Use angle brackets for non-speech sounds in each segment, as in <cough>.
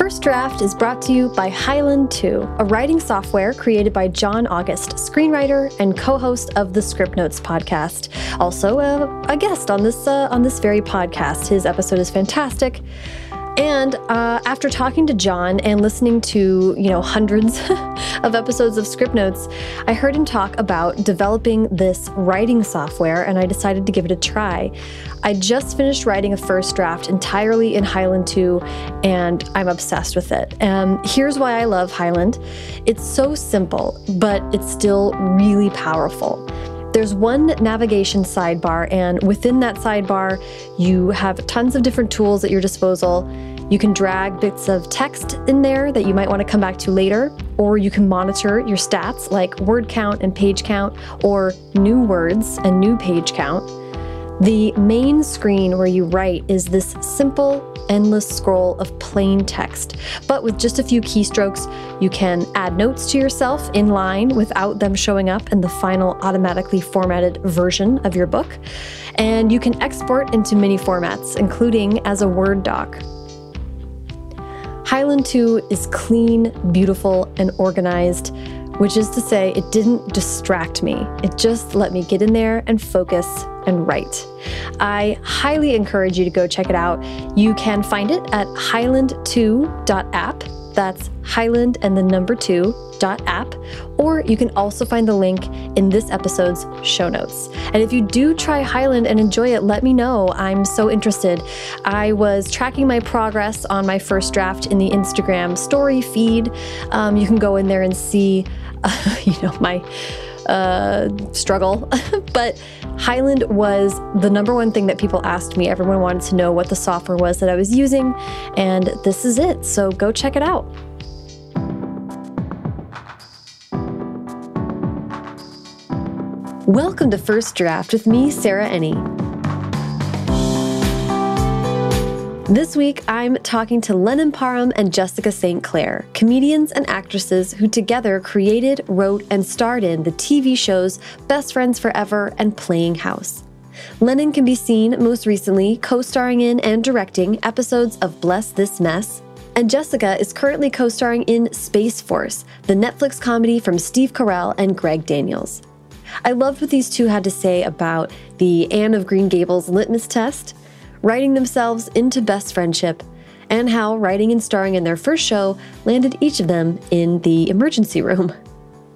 First Draft is brought to you by Highland 2, a writing software created by John August, screenwriter and co-host of the Script Notes podcast. Also, uh, a guest on this uh, on this very podcast. His episode is fantastic. And uh, after talking to John and listening to, you know, hundreds <laughs> of episodes of Script Notes, I heard him talk about developing this writing software and I decided to give it a try. I just finished writing a first draft entirely in Highland 2 and I'm obsessed with it. And um, here's why I love Highland it's so simple, but it's still really powerful. There's one navigation sidebar, and within that sidebar, you have tons of different tools at your disposal. You can drag bits of text in there that you might want to come back to later, or you can monitor your stats like word count and page count, or new words and new page count. The main screen where you write is this simple, endless scroll of plain text. But with just a few keystrokes, you can add notes to yourself in line without them showing up in the final automatically formatted version of your book. And you can export into many formats, including as a Word doc. Highland 2 is clean, beautiful, and organized which is to say, it didn't distract me. It just let me get in there and focus and write. I highly encourage you to go check it out. You can find it at highland2.app. That's Highland and the number two dot app, or you can also find the link in this episode's show notes. And if you do try Highland and enjoy it, let me know. I'm so interested. I was tracking my progress on my first draft in the Instagram story feed. Um, you can go in there and see, uh, <laughs> you know, my uh, struggle. <laughs> but Highland was the number one thing that people asked me. Everyone wanted to know what the software was that I was using, and this is it. So go check it out. Welcome to First Draft with me, Sarah Enni. This week, I'm talking to Lennon Parham and Jessica St. Clair, comedians and actresses who together created, wrote, and starred in the TV shows Best Friends Forever and Playing House. Lennon can be seen most recently co starring in and directing episodes of Bless This Mess. And Jessica is currently co starring in Space Force, the Netflix comedy from Steve Carell and Greg Daniels. I loved what these two had to say about the Anne of Green Gables litmus test, writing themselves into best friendship, and how writing and starring in their first show landed each of them in the emergency room.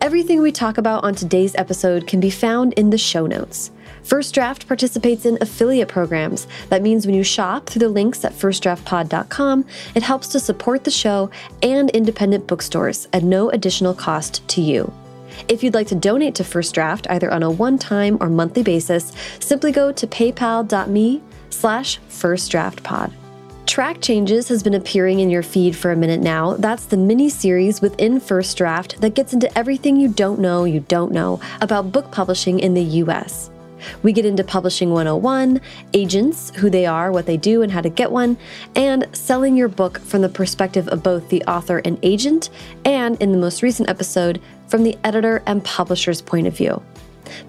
Everything we talk about on today's episode can be found in the show notes. First Draft participates in affiliate programs. That means when you shop through the links at firstdraftpod.com, it helps to support the show and independent bookstores at no additional cost to you. If you'd like to donate to First Draft, either on a one-time or monthly basis, simply go to paypal.me slash First Draft Pod. Track Changes has been appearing in your feed for a minute now. That's the mini series within First Draft that gets into everything you don't know you don't know about book publishing in the US. We get into Publishing 101, agents, who they are, what they do, and how to get one, and selling your book from the perspective of both the author and agent, and in the most recent episode, from the editor and publisher's point of view.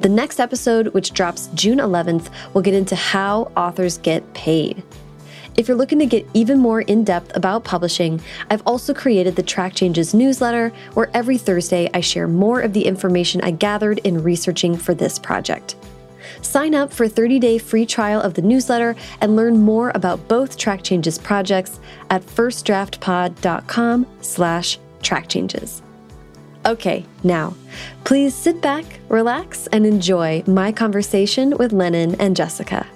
The next episode, which drops June 11th, will get into how authors get paid. If you're looking to get even more in depth about publishing, I've also created the Track Changes newsletter, where every Thursday I share more of the information I gathered in researching for this project. Sign up for a 30-day free trial of the newsletter and learn more about both Track Changes projects at firstdraftpod.com slash trackchanges. Okay, now, please sit back, relax, and enjoy my conversation with Lennon and Jessica.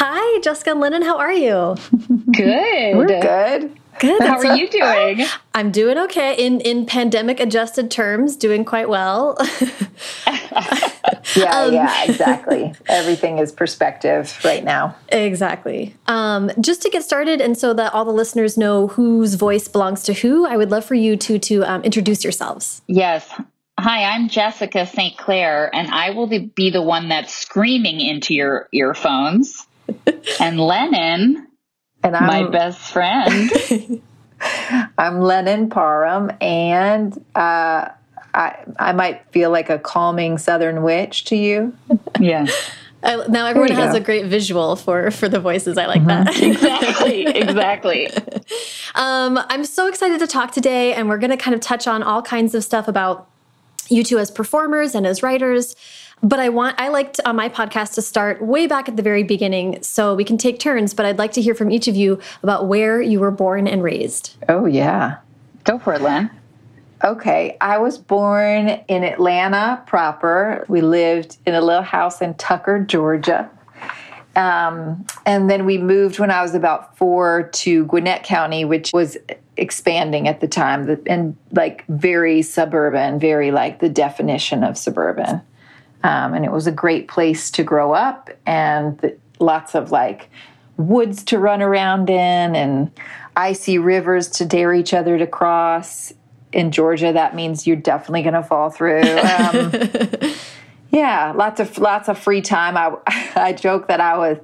Hi, Jessica and Lennon, how are you? <laughs> Good. We're good. Good. How are you doing? <laughs> I'm doing okay in in pandemic adjusted terms, doing quite well. <laughs> yeah, um, yeah, <laughs> exactly. Everything is perspective right now. Exactly. Um, just to get started, and so that all the listeners know whose voice belongs to who, I would love for you to to um, introduce yourselves. Yes. Hi, I'm Jessica St. Clair, and I will be the one that's screaming into your earphones. <laughs> and Lennon and I'm my best friend. <laughs> I'm Lennon Parham, and uh, I I might feel like a calming Southern witch to you. Yeah. I, now everyone has go. a great visual for for the voices. I like mm -hmm. that. exactly, exactly. <laughs> um, I'm so excited to talk today, and we're going to kind of touch on all kinds of stuff about you two as performers and as writers. But I want I liked on my podcast to start way back at the very beginning, so we can take turns. But I'd like to hear from each of you about where you were born and raised. Oh yeah, go for it, Len. Okay, I was born in Atlanta proper. We lived in a little house in Tucker, Georgia. Um, and then we moved when I was about four to Gwinnett County, which was expanding at the time and like very suburban, very like the definition of suburban. Um, and it was a great place to grow up and lots of like woods to run around in and icy rivers to dare each other to cross. In Georgia, that means you're definitely going to fall through. Um, <laughs> yeah, lots of lots of free time. I <laughs> I joke that I was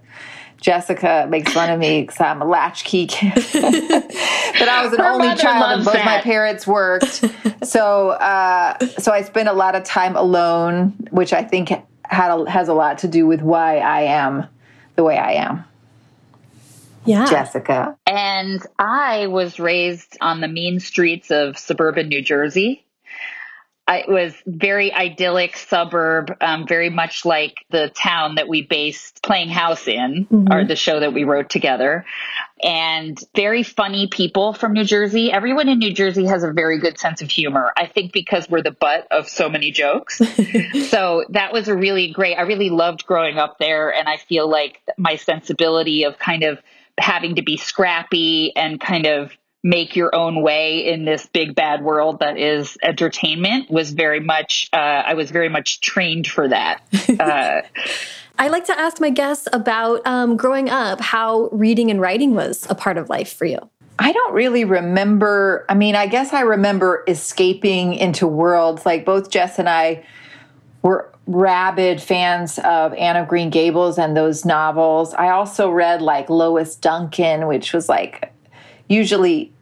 Jessica makes fun of me because I'm a latchkey <laughs> kid. but I was an Her only child and both that. my parents worked. so uh, so I spent a lot of time alone, which I think had a, has a lot to do with why I am the way I am. Yeah. Jessica. And I was raised on the mean streets of suburban New Jersey. it was very idyllic suburb, um, very much like the town that we based Playing House in, mm-hmm. or the show that we wrote together. And very funny people from New Jersey. Everyone in New Jersey has a very good sense of humor. I think because we're the butt of so many jokes. <laughs> so that was a really great, I really loved growing up there. And I feel like my sensibility of kind of having to be scrappy and kind of make your own way in this big bad world that is entertainment was very much uh, i was very much trained for that <laughs> uh, i like to ask my guests about um, growing up how reading and writing was a part of life for you I don't really remember. I mean, I guess I remember escaping into worlds like both Jess and I were rabid fans of Anne of Green Gables and those novels. I also read like Lois Duncan, which was like usually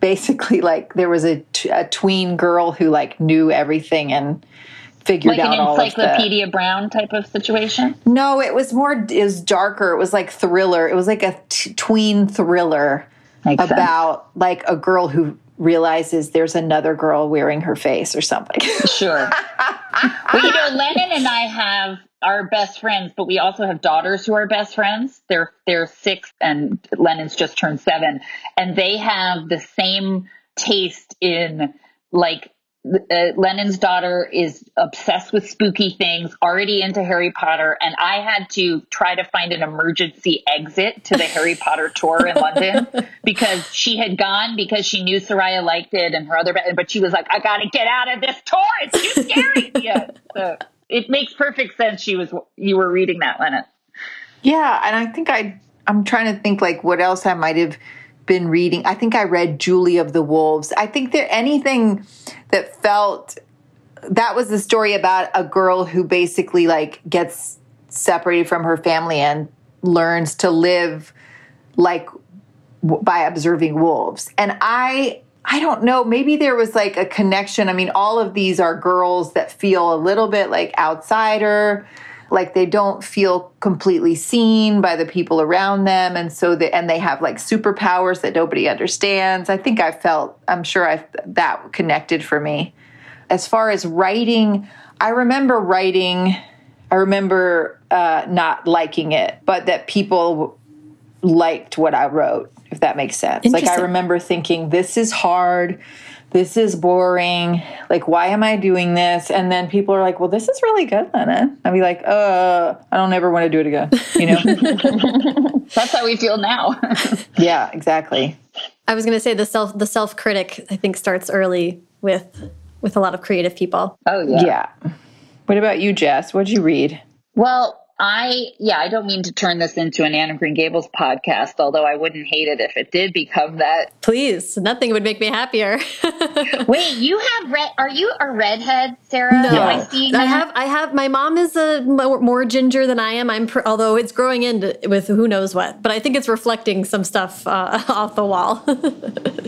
basically like there was a, a tween girl who like knew everything and figured out. like out an encyclopedia the, brown type of situation no it was more it was darker it was like thriller it was like a t- tween thriller Makes about sense. like a girl who realizes there's another girl wearing her face or something. sure. <laughs> well, you know, Lennon and I have our best friends, but we also have daughters who are best friends. They're they're six, and Lennon's just turned seven, and they have the same taste in like uh, Lennon's daughter is obsessed with spooky things, already into Harry Potter, and I had to try to find an emergency exit to the Harry Potter tour in London <laughs> because she had gone because she knew Soraya liked it and her other, but she was like, "I got to get out of this tour. It's too scary." <laughs> yeah, so it makes perfect sense. She was you were reading that, Lennon. Yeah, and I think I I'm trying to think like what else I might have been reading. I think I read Julie of the Wolves. I think that anything that felt that was the story about a girl who basically like gets separated from her family and learns to live like by observing wolves. And I I don't know, maybe there was like a connection. I mean, all of these are girls that feel a little bit like outsider like they don't feel completely seen by the people around them and so they and they have like superpowers that nobody understands. I think i felt i'm sure i that connected for me. As far as writing i remember writing i remember uh, not liking it but that people liked what i wrote if that makes sense. Like i remember thinking this is hard this is boring. Like, why am I doing this? And then people are like, well, this is really good, Lena. I'd be like, uh, I don't ever want to do it again. You know? <laughs> <laughs> That's how we feel now. <laughs> yeah, exactly. I was going to say the self the self critic I think starts early with with a lot of creative people. Oh yeah. Yeah. What about you, Jess? What'd you read? Well, I, yeah, I don't mean to turn this into an Anne of Green Gables podcast, although I wouldn't hate it if it did become that. Please, nothing would make me happier. <laughs> <laughs> Wait, you have red? Are you a redhead, Sarah? No, I, I, have. I have. My mom is a more, more ginger than I am. I'm, pr- although it's growing in with who knows what, but I think it's reflecting some stuff uh, <laughs> off the wall.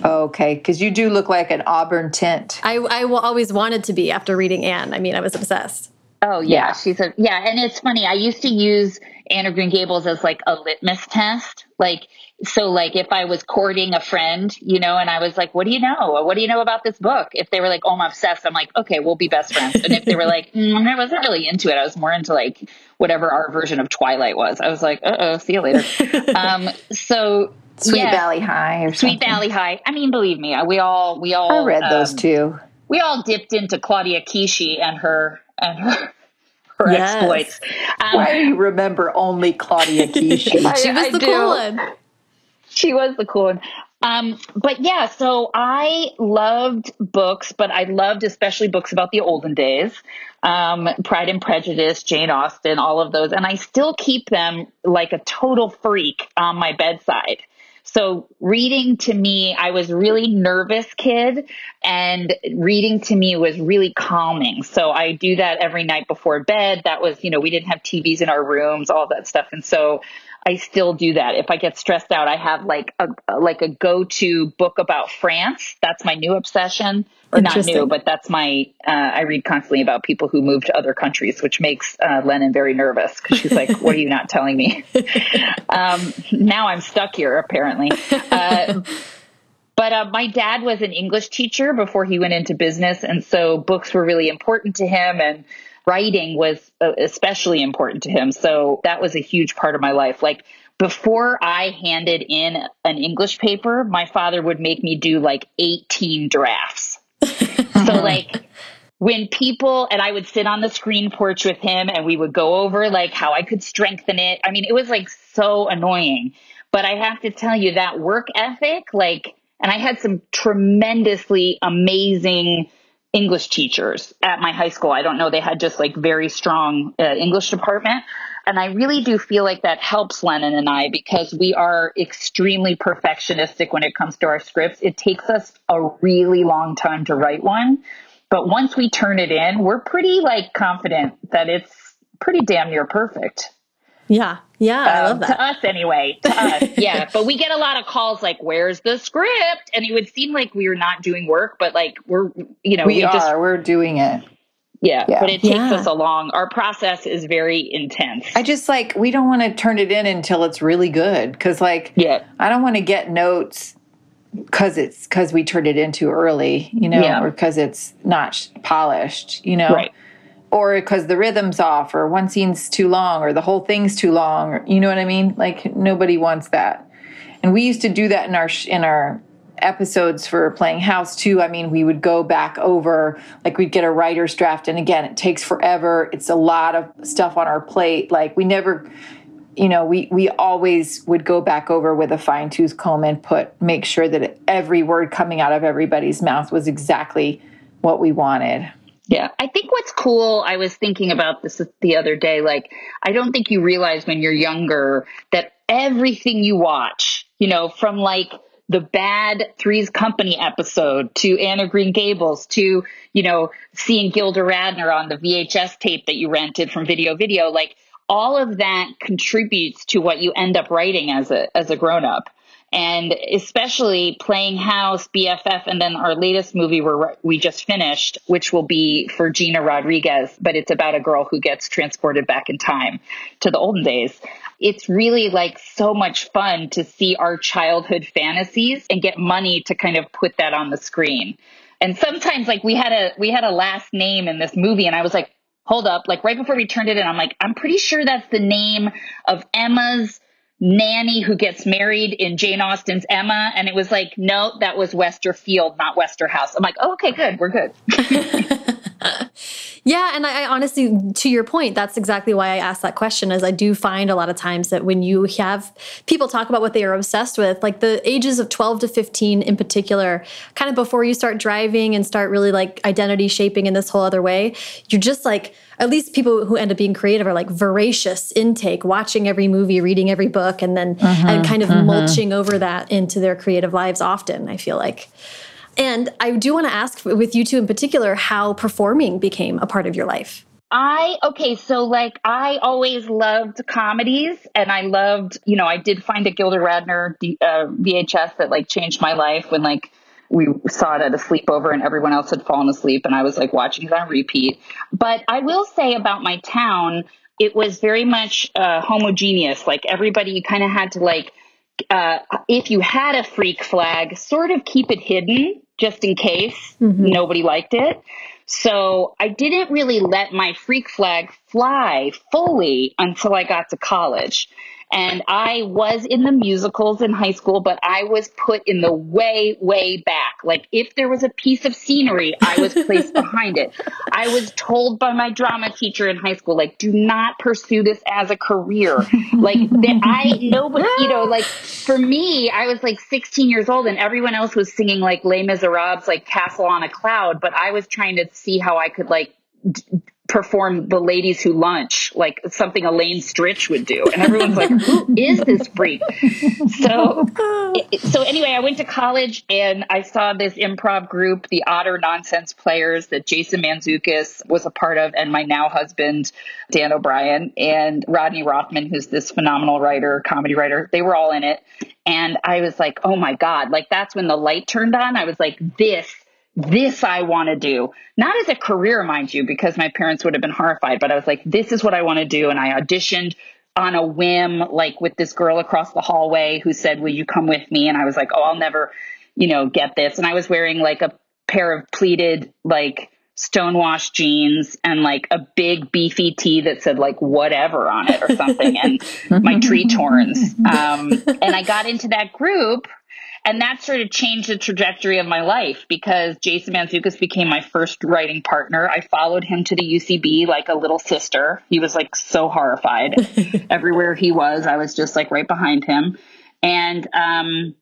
okay, because you do look like an auburn tint. I, I always wanted to be after reading Anne. I mean, I was obsessed. Oh yeah, yeah, she's a yeah, and it's funny. I used to use Anne of Green Gables as like a litmus test. Like so like if I was courting a friend, you know, and I was like, "What do you know? What do you know about this book?" If they were like, "Oh, I'm obsessed," I'm like, "Okay, we'll be best friends." And if they were like, mm, "I wasn't really into it. I was more into like whatever our version of Twilight was," I was like, "Uh oh, see you later." <laughs> um, so Sweet yeah, Valley High or Sweet Valley High. I mean, believe me, we all we all I read um, those too. We all dipped into Claudia Kishi and her and <laughs> her her yes. exploits. Um, Why do you remember only Claudia <laughs> Kishi? she was I, the I cool one. She was the cool one. Um, but yeah, so I loved books, but I loved especially books about the olden days, um, Pride and Prejudice, Jane Austen, all of those, and I still keep them like a total freak on my bedside. So reading to me, I was really nervous kid and reading to me was really calming. So I do that every night before bed. That was, you know, we didn't have TVs in our rooms, all that stuff. And so I still do that. If I get stressed out, I have like a like a go-to book about France. That's my new obsession. Or not new, but that's my uh, I read constantly about people who move to other countries, which makes uh, Lennon very nervous because she's like, "What are you not telling me?" <laughs> um, now I'm stuck here, apparently. Uh, but uh, my dad was an English teacher before he went into business, and so books were really important to him and writing was uh, especially important to him. So that was a huge part of my life. Like before I handed in an English paper, my father would make me do like 18 drafts. <laughs> so like when people and I would sit on the screen porch with him and we would go over like how I could strengthen it. I mean, it was like so annoying. But I have to tell you that work ethic, like, and I had some tremendously amazing English teachers at my high school. I don't know, they had just like very strong uh, English department. And I really do feel like that helps Lennon and I because we are extremely perfectionistic when it comes to our scripts. It takes us a really long time to write one. But once we turn it in, we're pretty like confident that it's pretty damn near perfect. Yeah. Yeah. Um, I love that. To us, anyway. To us. <laughs> Yeah. <laughs> But we get a lot of calls like, where's the script? And it would seem like we are not doing work, but like we're, you know, we, we are. Just, we're doing it. Yeah, yeah, but it takes yeah. us along. Our process is very intense. I just like we don't want to turn it in until it's really good because, like, yeah, I don't want to get notes because it's because we turned it in too early, you know, yeah. or because it's not polished, you know. Right or because the rhythm's off or one scene's too long or the whole thing's too long or, you know what i mean? Like nobody wants that. And we used to do that in our in our episodes for playing house too. I mean we would go back over like we'd get a writer's draft and again it takes forever. It's a lot of stuff on our plate. Like we never you know we we always would go back over with a fine tooth comb and put make sure that every word coming out of everybody's mouth was exactly what we wanted yeah. I think what's cool, I was thinking about this the other day. Like, I don't think you realize when you're younger that everything you watch, you know, from like the bad Three's Company episode to Anne of Green Gables to, you know, seeing Gilda Radner on the VHS tape that you rented from Video Video, like all of that contributes to what you end up writing as a as a grown up and especially playing house bff and then our latest movie where we just finished which will be for gina rodriguez but it's about a girl who gets transported back in time to the olden days. It's really like so much fun to see our childhood fantasies and get money to kind of put that on the screen. And sometimes like we had a we had a last name in this movie and i was like hold up. Like right before we turned it in i'm like i'm pretty sure that's the name of emma's nanny who gets married in Jane Austen's Emma. And it was like, no, that was Westerfield, not Westerhouse. I'm like, oh, okay, good. We're good. <laughs> <laughs> yeah. And I, I, honestly, to your point, that's exactly why I asked that question is I do find a lot of times that when you have people talk about what they are obsessed with, like the ages of 12 to 15 in particular, kind of before you start driving and start really like identity shaping in this whole other way, you're just like, at least people who end up being creative are like voracious intake, watching every movie, reading every book, and then mm-hmm, and kind of mm-hmm. mulching over that into their creative lives. Often, I feel like. And I do want to ask with you two in particular how performing became a part of your life. I okay, so like I always loved comedies, and I loved, you know, I did find a Gilda Radner uh, VHS that like changed my life when like we saw it at a sleepover and everyone else had fallen asleep and I was like watching it on repeat. But I will say about my town, it was very much uh, homogeneous. Like everybody kind of had to like, uh, if you had a freak flag, sort of keep it hidden just in case mm-hmm. nobody liked it. So I didn't really let my freak flag fly fully until I got to college. And I was in the musicals in high school, but I was put in the way, way back. Like if there was a piece of scenery, I was placed <laughs> behind it. I was told by my drama teacher in high school, like, do not pursue this as a career. Like that I nobody, you know, like for me, I was like 16 years old and everyone else was singing like Les Miserables, like Castle on a Cloud, but I was trying to see how I could like perform the ladies who lunch like something Elaine Stritch would do. And everyone's like who is this freak? So so anyway I went to college and I saw this improv group the Otter Nonsense Players that Jason Mantzoukas was a part of and my now husband Dan O'Brien and Rodney Rothman who's this phenomenal writer comedy writer they were all in it. And I was like oh my god. Like that's when the light turned on. I was like this this I want to do. Not as a career, mind you, because my parents would have been horrified, but I was like, this is what I want to do. And I auditioned on a whim, like with this girl across the hallway who said, Will you come with me? And I was like, Oh, I'll never, you know, get this. And I was wearing like a pair of pleated, like, stonewashed jeans and like a big beefy tee that said like whatever on it or something and <laughs> my Tretorns <laughs> um, and i got into that group and that sort of changed the trajectory of my life because Jason Mantzoukas became my first writing partner. I followed him to the UCB like a little sister. He was like so horrified. <laughs> Everywhere he was, I was just like right behind him. And, um,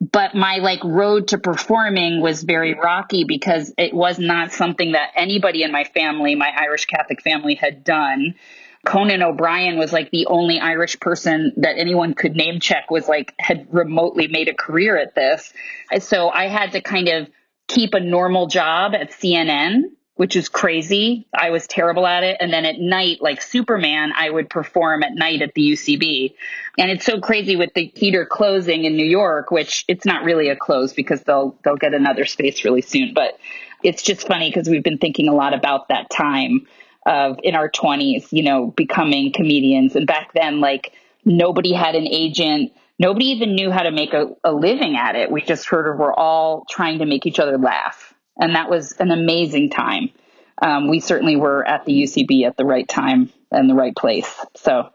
but my like road to performing was very rocky because it was not something that anybody in my family, my Irish Catholic family had done. Conan O'Brien was like the only Irish person that anyone could name check was like had remotely made a career at this. So I had to kind of keep a normal job at CNN, which is crazy. I was terrible at it. And then at night, like Superman, I would perform at night at the UCB. And it's so crazy with the theater closing in New York, which it's not really a close because they'll they'll get another space really soon. But it's just funny because we've been thinking a lot about that time of in our 20s, you know, becoming comedians. And back then, like, nobody had an agent. Nobody even knew how to make a, a living at it. We just sort of were all trying to make each other laugh. And that was an amazing time. Um, we certainly were at the UCB at the right time and the right place. So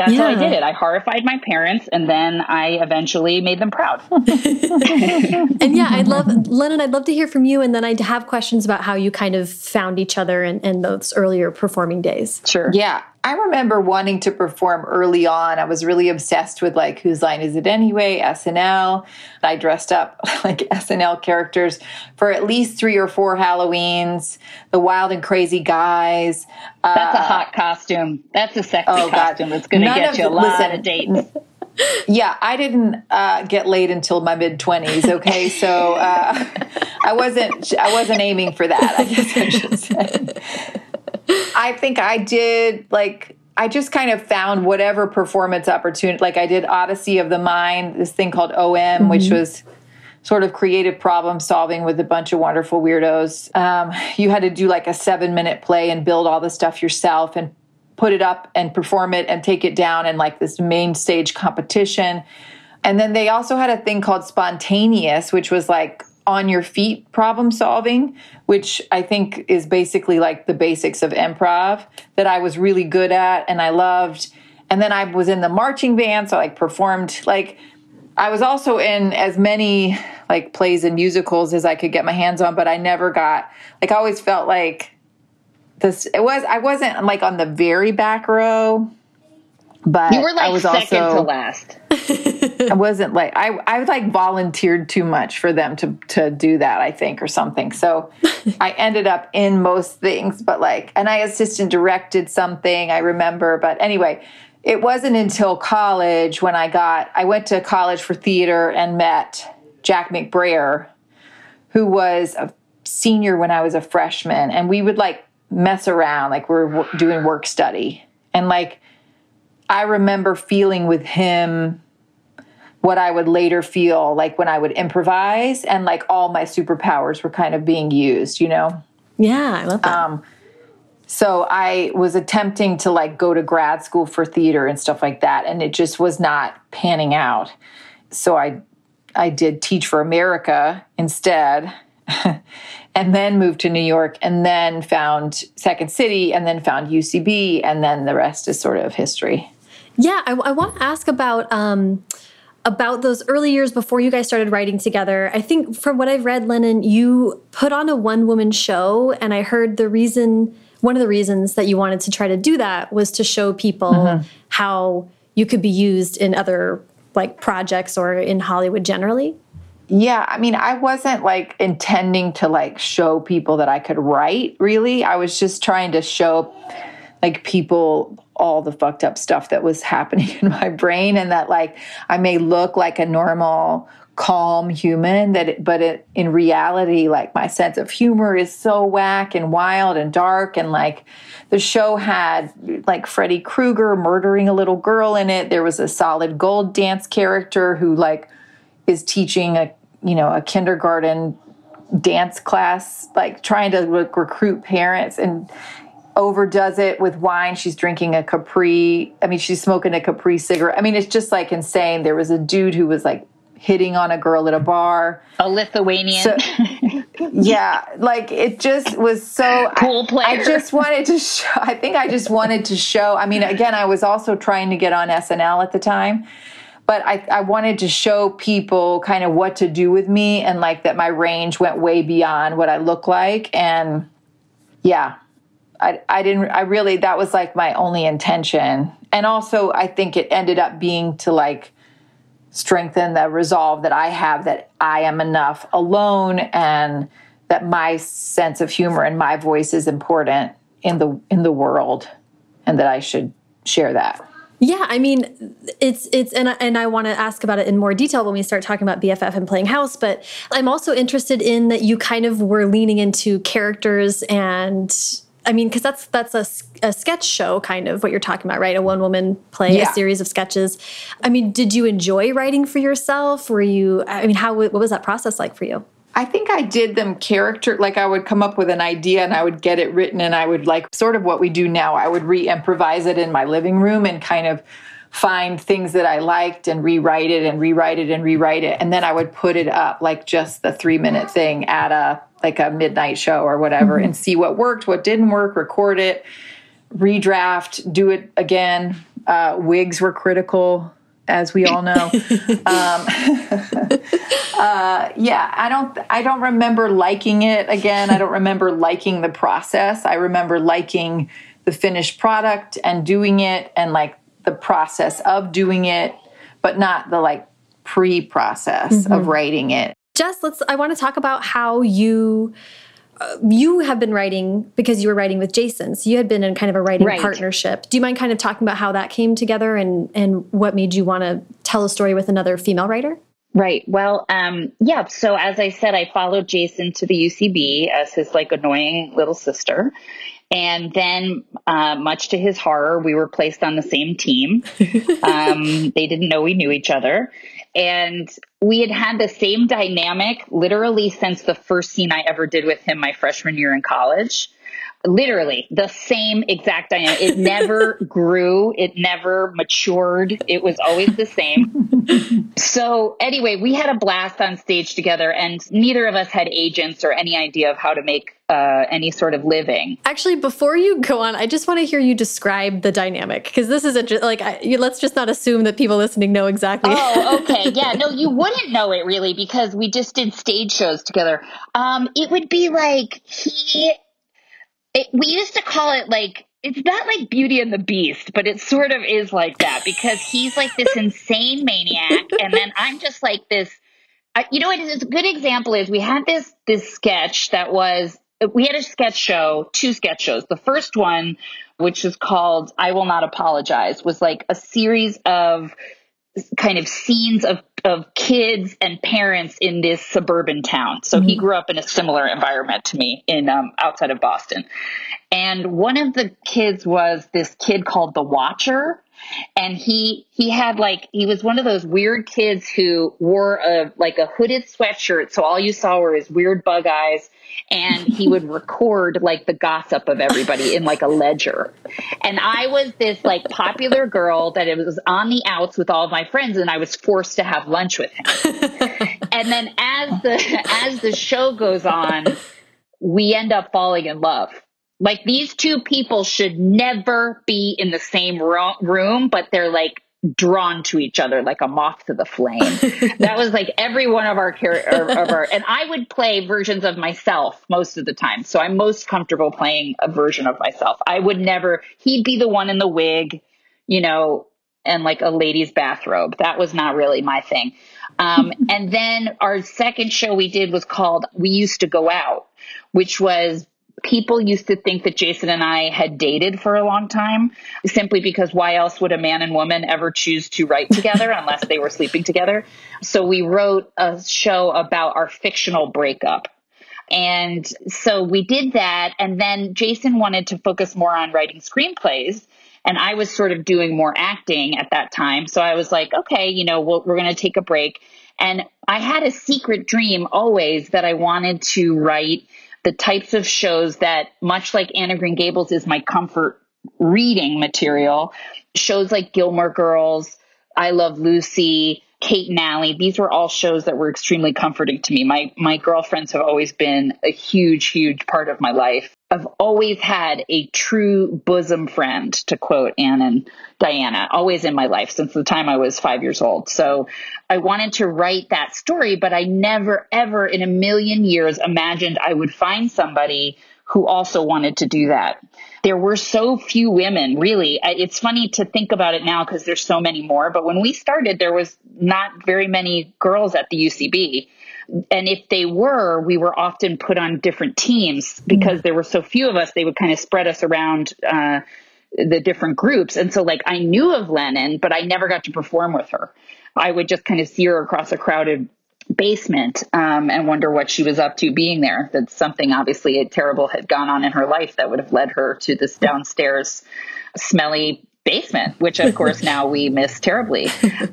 that's yeah. how I did it. I horrified my parents and then I eventually made them proud. <laughs> <laughs> and yeah, I'd love, Lennon, I'd love to hear from you. And then I'd have questions about how you kind of found each other in, in those earlier performing days. Sure. Yeah. I remember wanting to perform early on. I was really obsessed with like whose line is it anyway? SNL. I dressed up <laughs> like SNL characters for at least three or four Halloweens. The Wild and Crazy Guys. That's uh, a hot costume. That's a sexy oh, costume. It's going to get you a lot listen, of dates. <laughs> Yeah, I didn't uh, get laid until my mid twenties. Okay, so uh, <laughs> I wasn't I wasn't aiming for that. I guess I should say. I think I did like I just kind of found whatever performance opportunity. Like I did Odyssey of the Mind, this thing called OM, mm-hmm. which was sort of creative problem solving with a bunch of wonderful weirdos. Um, you had to do like a seven minute play and build all the stuff yourself and put it up and perform it and take it down in like this main stage competition. And then they also had a thing called spontaneous, which was like on your feet problem solving, which I think is basically like the basics of improv that I was really good at and I loved. And then I was in the marching band, so I like performed like I was also in as many like plays and musicals as I could get my hands on, but I never got like I always felt like this it was I wasn't like on the very back row but you were like I was second also, to last. I wasn't like I I like volunteered too much for them to to do that I think or something. So <laughs> I ended up in most things, but like and I assistant directed something I remember. But anyway, it wasn't until college when I got I went to college for theater and met Jack McBrayer, who was a senior when I was a freshman, and we would like mess around like we we're doing work study and like I remember feeling with him what I would later feel like when I would improvise and like all my superpowers were kind of being used, you know? Yeah, I love that. Um, so I was attempting to like go to grad school for theater and stuff like that, and it just was not panning out. So I I did Teach for America instead, <laughs> and then moved to New York, and then found Second City, and then found UCB, and then the rest is sort of history. Yeah, I, I want to ask about. Um, about those early years before you guys started writing together. I think from what I've read, Lennon, you put on a one woman show, and I heard the reason, one of the reasons that you wanted to try to do that was to show people mm-hmm. how you could be used in other like projects or in Hollywood generally. Yeah, I mean, I wasn't like intending to like show people that I could write, really. I was just trying to show like people all the fucked up stuff that was <laughs> happening in my brain and that like I may look like a normal calm human that it, but it, in reality like my sense of humor is so whack and wild and dark and like the show had like Freddy Krueger murdering a little girl in it there was a solid gold dance character who like is teaching a you know a kindergarten dance class like trying to recruit parents and overdoes it with wine. She's drinking a Capri. I mean, she's smoking a Capri cigarette. I mean, it's just like insane. There was a dude who was like hitting on a girl at a bar. A Lithuanian. So, yeah, like it just was so cool. I, I just wanted to show. I think I just wanted to show. I mean, again, I was also trying to get on SNL at the time. But I, I wanted to show people kind of what to do with me and like that my range went way beyond what I look like. And yeah, I, I didn't, I really, that was like my only intention. And also, I think it ended up being to like strengthen the resolve that I have that I am enough alone and that my sense of humor and my voice is important in the in the world and that I should share that. Yeah, I mean, it's it's and I, and I want to ask about it in more detail when we start talking about BFF and playing house. But I'm also interested in that you kind of were leaning into characters and I mean, because that's that's a, a, sketch show, kind of what you're talking about, right? A one woman play, yeah. a series of sketches. I mean, did you enjoy writing for yourself? Were you? I mean, how what was that process like for you? I think I did them character like I would come up with an idea and I would get it written and I would like sort of what we do now. I would re-improvise it in my living room and kind of find things that I liked and rewrite it and rewrite it and rewrite it and then I would put it up like just the 3 minute thing at a like a midnight show or whatever mm-hmm. and see what worked, what didn't work, record it, redraft, do it again. Uh, wigs were critical, as we all know. <laughs> um, <laughs> uh, yeah, I don't. I don't remember liking it again. I don't remember liking the process. I remember liking the finished product and doing it, and like the process of doing it, but not the like pre-process mm-hmm. of writing it. Jess, let's. I want to talk about how you you have been writing because you were writing with Jason. So you had been in kind of a writing right. partnership. Do you mind kind of talking about how that came together and and what made you want to tell a story with another female writer? Right. Well, um, yeah. So as I said, I followed Jason to the UCB as his like annoying little sister. And then, uh, much to his horror, we were placed on the same team. <laughs> Um, they didn't know we knew each other. And we had had the same dynamic literally since the first scene I ever did with him my freshman year in college. Literally the same exact dynamic. It never <laughs> grew. It never matured. It was always the same. so anyway, we had a blast on stage together and neither of us had agents or any idea of how to make uh, any sort of living. Actually, before you go on, I just want to hear you describe the dynamic because this is a like I, you, let's just not assume that people listening know exactly. Oh, okay, <laughs> yeah, no, you wouldn't know it really because we just did stage shows together. Um, it would be like he, it, we used to call it like it's not like Beauty and the Beast, but it sort of is like that because he's like this insane maniac, and then I'm just like this. You know what? A good example is we had this this sketch that was we had a sketch show, two sketch shows. The first one, which is called I Will Not Apologize, was like a series of kind of scenes of of kids and parents in this suburban town. So mm-hmm. he grew up in a similar environment to me in um, outside of Boston. And one of the kids was this kid called the Watcher and he he had like he was one of those weird kids who wore a like a hooded sweatshirt. So all you saw were his weird bug eyes. And he would <laughs> record like the gossip of everybody in like a ledger. And i was this like popular girl that it was on the outs with all of my friends and i was forced to have lunch with him. <laughs> And then as the as the show goes on we end up falling in love like these two people should never be in the same ro- room, but they're like drawn to each other like a moth to the flame. <laughs> that was like every one of our character of our and I would play versions of myself most of the time. So I'm most comfortable playing a version of myself. I would never he'd be the one in the wig, you know, and like a lady's bathrobe. That was not really my thing. Um, <laughs> and then our second show we did was called We Used to Go Out, which was people used to think that Jason and I had dated for a long time simply because why else would a man and woman ever choose to write <laughs> together unless they were sleeping together? So we wrote a show about our fictional breakup. And so we did that. And then Jason wanted to focus more on writing screenplays. And I was sort of doing more acting at that time. So I was like, okay, you know, we we're going to take a break. And I had a secret dream always that I wanted to write the types of shows that, much like Anne of Green Gables is my comfort reading material, shows like Gilmore Girls, I Love Lucy, Kate and Allie, these were all shows that were extremely comforting to me. My my girlfriends have always been a huge, huge part of my life. I've always had a true bosom friend, to quote Anne and Diana, always in my life since the time I was five years old. So I wanted to write that story, but I never, ever in a million years imagined I would find somebody who also wanted to do that. There were so few women, really. It's funny to think about it now because there's so many more, but when we started, there was not very many girls at the UCB. And if they were, we were often put on different teams because there were so few of us, they would kind of spread us around. Uh, the different groups. And so, like, I knew of Lennon, but I never got to perform with her. I would just kind of see her across a crowded basement um, and wonder what she was up to being there. That something obviously terrible had gone on in her life that would have led her to this downstairs smelly basement, which of course <laughs> now we miss terribly.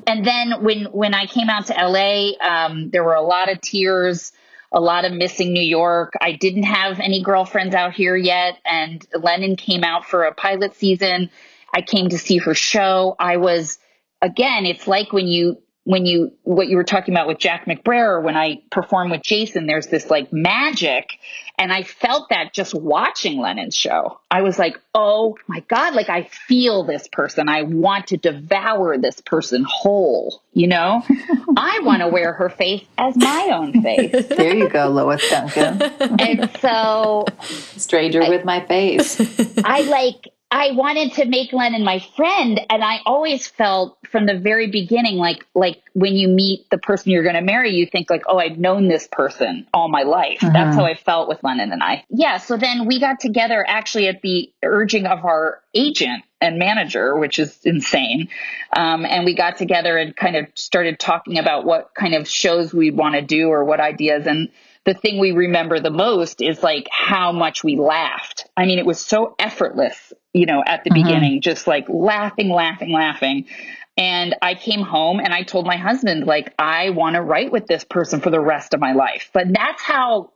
And then when when I came out to LA, um, there were a lot of tears, a lot of missing New York. I didn't have any girlfriends out here yet, and Lennon came out for a pilot season. I came to see her show. I was again, it's like when you when you what you were talking about with Jack McBrayer when I perform with Jason there's this like magic and I felt that just watching Lennon's show. I was like oh my god like I feel this person. I want to devour this person whole you know? <laughs> I want to wear her face as my own face. <laughs> There you go Lois Duncan. And so stranger I, with my face. I like I wanted to make Lennon my friend, and I always felt from the very beginning, like like when you meet the person you're going to marry, you think like, oh, I've known this person all my life. Uh-huh. That's how I felt with Lennon and I. Yeah. So then we got together actually at the urging of our agent and manager, which is insane. Um, and we got together and kind of started talking about what kind of shows we want to do or what ideas and the thing we remember the most is like how much we laughed. I mean, it was so effortless, you know, at the mm-hmm. beginning, just like laughing, laughing, laughing. And I came home and I told my husband, like, I want to write with this person for the rest of my life. But that's how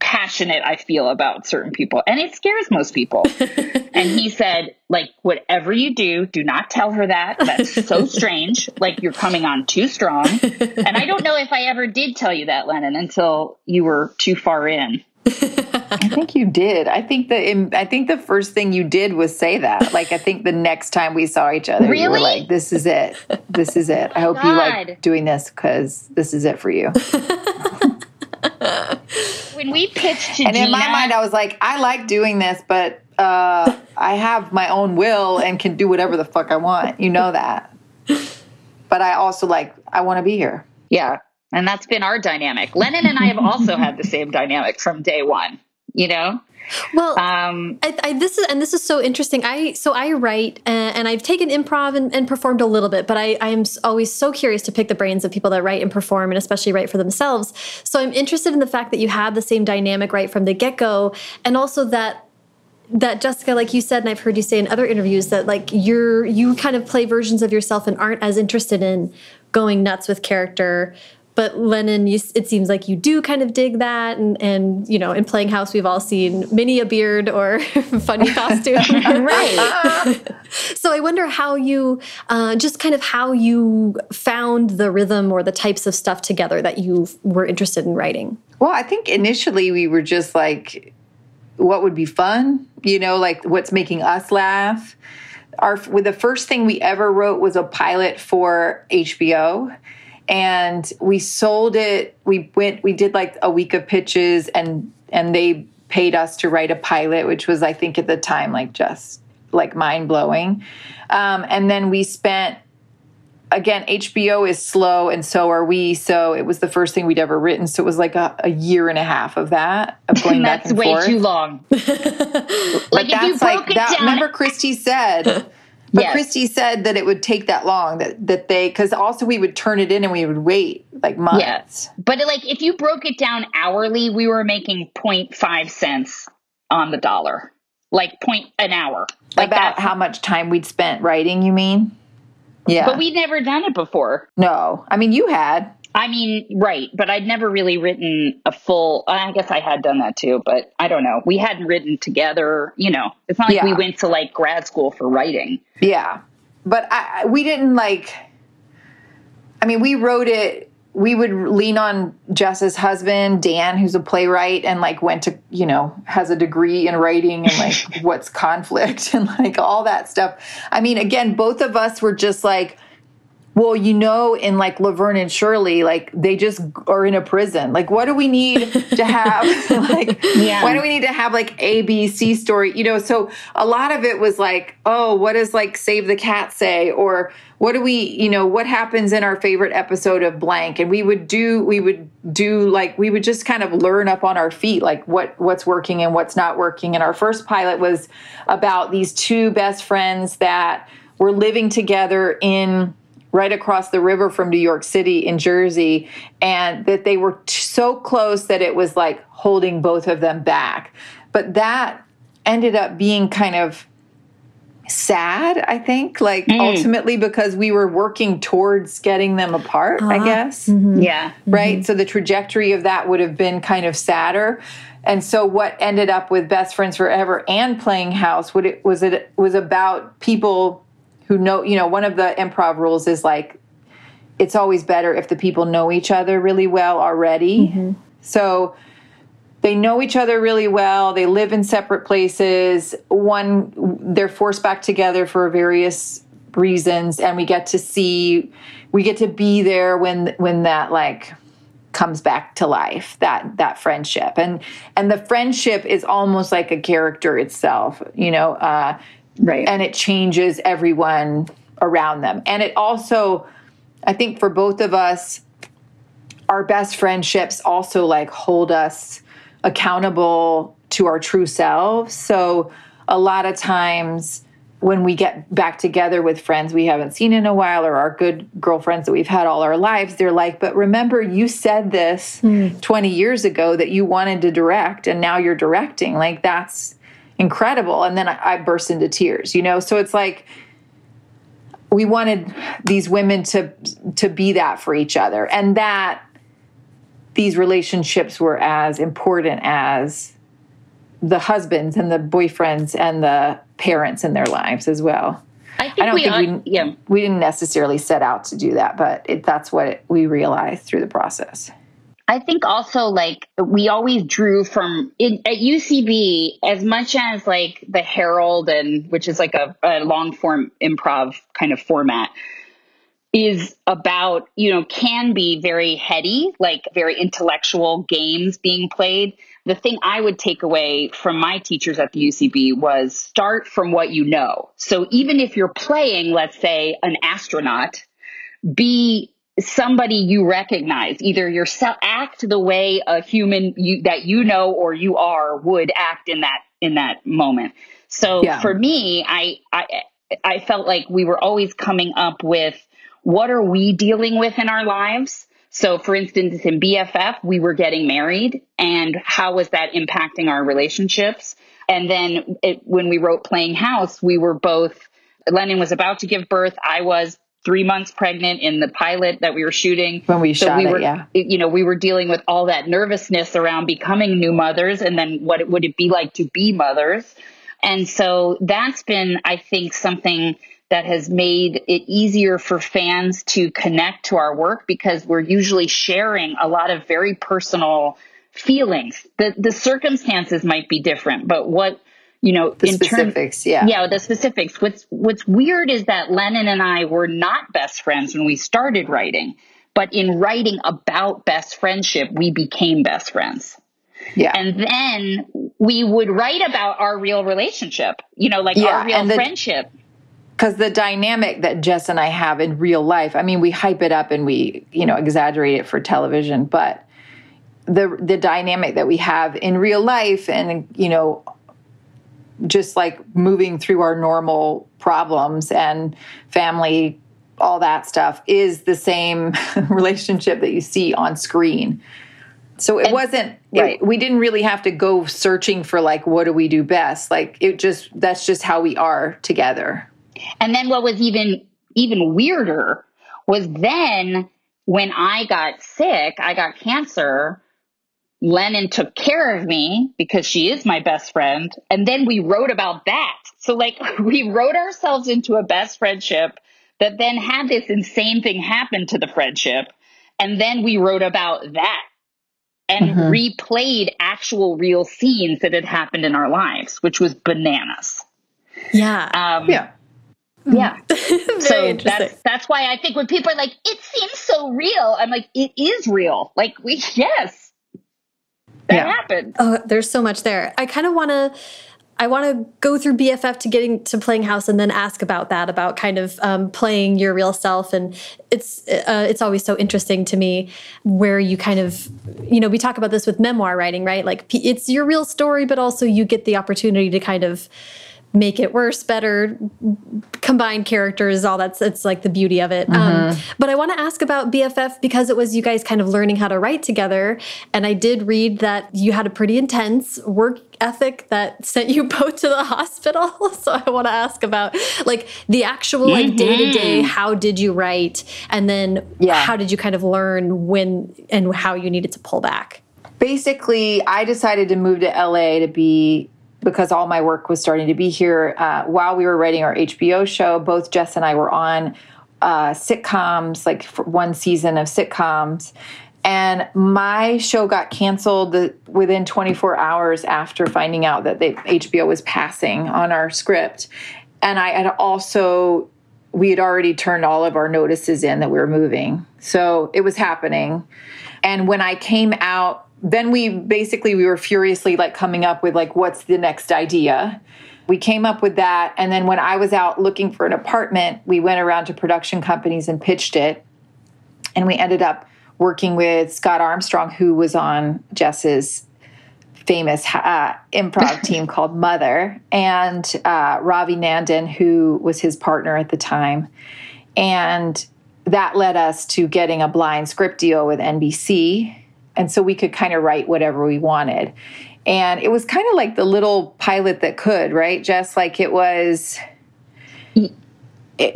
passionate I feel about certain people. And it scares most people. <laughs> and he said, like, whatever you do, do not tell her that. That's so <laughs> strange. Like, you're coming on too strong. And I don't know if I ever did tell you that, Lennon, until you were too far in. I think you did. I think the I think the first thing you did was say that. Like I think the next time we saw each other, really? you were like, "This is it. This is it. I hope God. you like doing this because this is it for you." <laughs> when we pitched to and Gina, in my mind, I was like, I like doing this, but uh, I have my own will and can do whatever the fuck I want. You know that. But I also like, I want to be here. Yeah. And that's been our dynamic. Lennon and I have also <laughs> had the same dynamic from day one. you know? Well, um, I, I, this is and this is so interesting. I so I write and, and I've taken improv and, and, performed a little bit, but I I'm always so curious to pick the brains of people that write and perform, and especially write for themselves. So I'm interested in the fact that you had the same dynamic right from the get go, and also that that Jessica, like you said, and I've heard you say in other interviews that like you're you kind of play versions of yourself and aren't as interested in going nuts with character but Lennon, you, it seems like you do kind of dig that, and and you know, in playing house, we've all seen mini a beard or <laughs> funny costume, right? <laughs> so I wonder how you, uh, just kind of how you found the rhythm or the types of stuff together that you were interested in writing. Well, I think initially we were just like, what would be fun, you know, like what's making us laugh. Our with the first thing we ever wrote was a pilot for HBO and we sold it we went we did like a week of pitches and and they paid us to write a pilot which was i think at the time like just like mind blowing um, and then we spent again hbo is slow and so are we so it was the first thing we'd ever written so it was like a, a year and a half of that of going <laughs> that's back and way forth. too long <laughs> like if you broke like it that down. remember christy said <laughs> But yes. Christy said that it would take that long that that they because also we would turn it in and we would wait like months. Yes. But like if you broke it down hourly, we were making 0.5 cents on the dollar. Like point an hour. Like About how much time we'd spent writing, you mean? Yeah. But we'd never done it before. No. I mean you had. I mean, right, but I'd never really written a full. I guess I had done that too, but I don't know. We hadn't written together. You know, it's not like yeah. we went to like grad school for writing. Yeah, but I, we didn't like. I mean, we wrote it. We would lean on Jess's husband, Dan, who's a playwright, and like went to you know has a degree in writing and like <laughs> what's conflict and like all that stuff. I mean, again, both of us were just like well, you know, in like Laverne and Shirley, like they just are in a prison. Like, what do we need to have? <laughs> <laughs> like, yeah. why do we need to have like A, B, C story? You know, so a lot of it was like, oh, what does like Save the Cat say? Or what do we, you know, what happens in our favorite episode of blank? And we would do, we would do like, we would just kind of learn up on our feet, like what what's working and what's not working. And our first pilot was about these two best friends that were living together in right across the river from New York City in Jersey, and that they were t- so close that it was like holding both of them back. But that ended up being kind of sad, I think, like mm. ultimately because we were working towards getting them apart, uh-huh. I guess. Mm-hmm. Yeah. Right. Mm-hmm. So the trajectory of that would have been kind of sadder. And so what ended up with Best Friends Forever and Playing House, what it was it was about people who know, you know, one of the improv rules is like it's always better if the people know each other really well already. Mm-hmm. So they know each other really well. They live in separate places. One, they're forced back together for various reasons, and we get to see, we get to be there when when that like comes back to life that that friendship and and the friendship is almost like a character itself you know uh Right. And it changes everyone around them. And it also, I think for both of us, our best friendships also like hold us accountable to our true selves. So a lot of times when we get back together with friends we haven't seen in a while or our good girlfriends that we've had all our lives, they're like, but remember, you said this mm. 20 years ago that you wanted to direct and now you're directing. Like, that's incredible. And then I, I burst into tears, you know? So it's like, we wanted these women to to be that for each other and that these relationships were as important as the husbands and the boyfriends and the parents in their lives as well. I, I don't we think we, yeah. we didn't necessarily set out to do that, but it, that's what it, we realized through the process. I think also like we always drew from in, at UCB as much as like the Harold and which is like a, a long form improv kind of format is about you know can be very heady like very intellectual games being played. The thing i would take away from my teachers at the ucb was start from what you know. So even if you're playing let's say an astronaut be somebody you recognize. Either yourself act the way a human you, that you know or you are would act in that in that moment. So yeah. for me I, I i felt like we were always coming up with what are we dealing with in our lives. So for instance in bff we were getting married and how was that impacting our relationships? And then it, when we wrote playing house we were both lennon was about to give birth i was three months pregnant in the pilot that we were shooting. When we so shot we were, it, yeah. You know, we were dealing with all that nervousness around becoming new mothers and then what it, would it be like to be mothers. And so that's been, I think, something that has made it easier for fans to connect to our work because we're usually sharing a lot of very personal feelings. The the circumstances might be different, but what you know, the specifics, yeah. Yeah, the specifics. What's what's weird is that Lennon and I were not best friends when we started writing, but in writing about best friendship, we became best friends. Yeah. And then we would write about our real relationship, you know, like yeah, our real the, friendship. Because the dynamic that Jess and I have in real life, I mean, we hype it up and we, you know, exaggerate it for television, but the the dynamic that we have in real life and you know just like moving through our normal problems and family all that stuff is the same <laughs> relationship that you see on screen. So it and, wasn't right. It, we didn't really have to go searching for like what do we do best? Like it just that's just how we are together. And then what was even even weirder was then when i got sick i got cancer Lennon took care of me because she is my best friend. And then we wrote about that. So, like, <laughs> we wrote ourselves into a best friendship that then had this insane thing happen to the friendship. And then we wrote about that and mm-hmm. replayed actual real scenes that had happened in our lives, which was bananas. Yeah. Um, yeah. Yeah. <laughs> so that's that's why I think when people are like, it seems so real, I'm like, it is real. Like we <laughs> yes, that yeah. happened. Oh, there's so much there. I kind of want to. I want to go through BFF to getting to playing house and then ask about that, about kind of um, playing your real self. And it's uh, it's always so interesting to me where you kind of, you know, we talk about this with memoir writing, right? Like it's your real story, but also you get the opportunity to kind of make it worse, better, combine characters, all that's it's like the beauty of it. Mm -hmm. um, mm-hmm. but I want to ask about BFF because it was you guys kind of learning how to write together, and I did read that you had a pretty intense work ethic that sent you <laughs> both to the hospital. <laughs> So I want to ask about like the actual like day to day. How did you write, and then yeah. how did you kind of learn when and how you needed to pull back? Basically, I decided to move to LA to be because all my work was starting to be here. Uh, while we were writing our HBO show, both Jess and I were on uh, sitcoms, like one season of sitcoms. And my show got canceled within 24 hours after finding out that they, HBO was passing on our script. And I had also, we had already turned all of our notices in that we were moving. So it was happening. And when I came out then we basically we were furiously like coming up with like what's the next idea. We came up with that and then when i was out looking for an apartment we went around to production companies and pitched it. And we ended up working with scott armstrong who was on jess's famous uh, improv <laughs> team called mother and uh, ravi nandan who was his partner at the time. And that led us to getting a blind script deal with nbc and so we could kind of write whatever we wanted. And it was kind of like the little pilot that could, right? Just like it was yeah,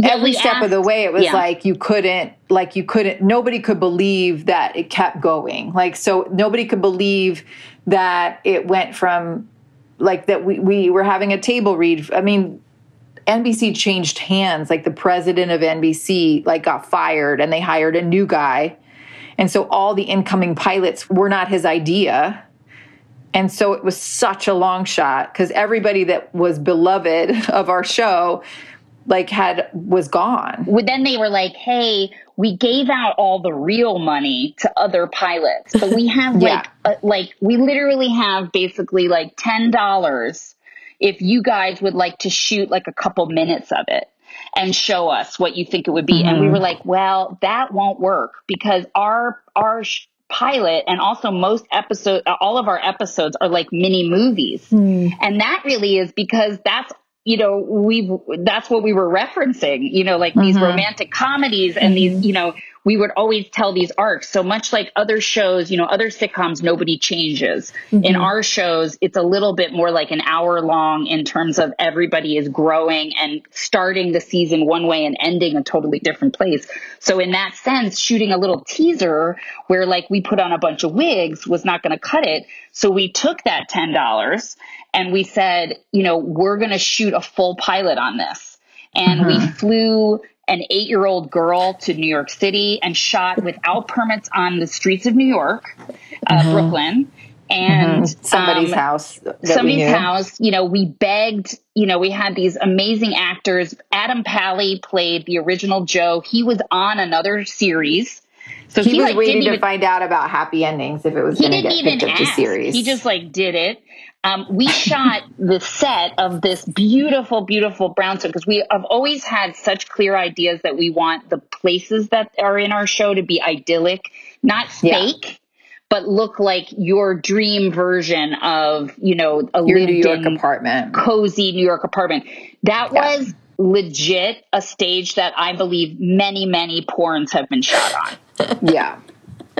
every step asked, of the way it was yeah. like you couldn't like you couldn't nobody could believe that it kept going. Like so nobody could believe that it went from like that we, we were having a table read. I mean, NBC changed hands. Like the president of NBC like got fired and they hired a new guy and so all the incoming pilots were not his idea. And so it was such a long shot because everybody that was beloved of our show like had was gone. Well, then they were like, "Hey, we gave out all the real money to other pilots, but we have <laughs> yeah. like uh, like we literally have basically like ten dollars if you guys would like to shoot like a couple minutes of it." And show us what you think it would be. Mm-hmm. And we mm-hmm. were like, well, that won't work because our, our, pilot and also most episode all of our episodes are like mini movies mm. and that really is because that's you know, we that's what we were referencing, you know, like mm-hmm. these romantic comedies and mm-hmm. these, you know, we would always tell these arcs. So much like other shows, you know, other sitcoms, nobody changes. Mm-hmm. In our shows, it's a little bit more like an hour long in terms of everybody is growing and starting the season one way and ending a totally different place. So in that sense, shooting a little teaser where like we put on a bunch of wigs was not going to cut it. So we took that $10 and we said, you know, we're going to shoot a full pilot on this. And mm-hmm. we flew an eight year old girl to New York City and shot without permits on the streets of New York, uh, mm-hmm. Brooklyn. And mm-hmm. somebody's um, house. Somebody's house. You know, we begged, you know, we had these amazing actors. Adam Pally played the original Joe. He was on another series. So he, he was like, waiting to even, find out about happy endings if it was going to get picked up to series. He just like did it. Um, we shot the set of this beautiful, beautiful brownstone because we have always had such clear ideas that we want the places that are in our show to be idyllic, not fake. Yeah. But look like your dream version of, you know, a your New York apartment, cozy New York apartment. That yeah. was legit a stage that I believe many, many porns have been shot on. <laughs> yeah.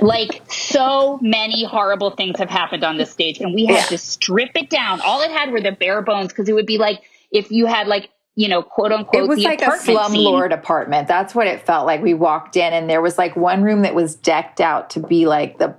Like so many horrible things have happened on this stage, and we had yeah. to strip it down. All it had were the bare bones because it would be like if you had like you know, quote unquote. It was like a slumlord apartment. That's what it felt like. We walked in, and there was like one room that was decked out to be like the,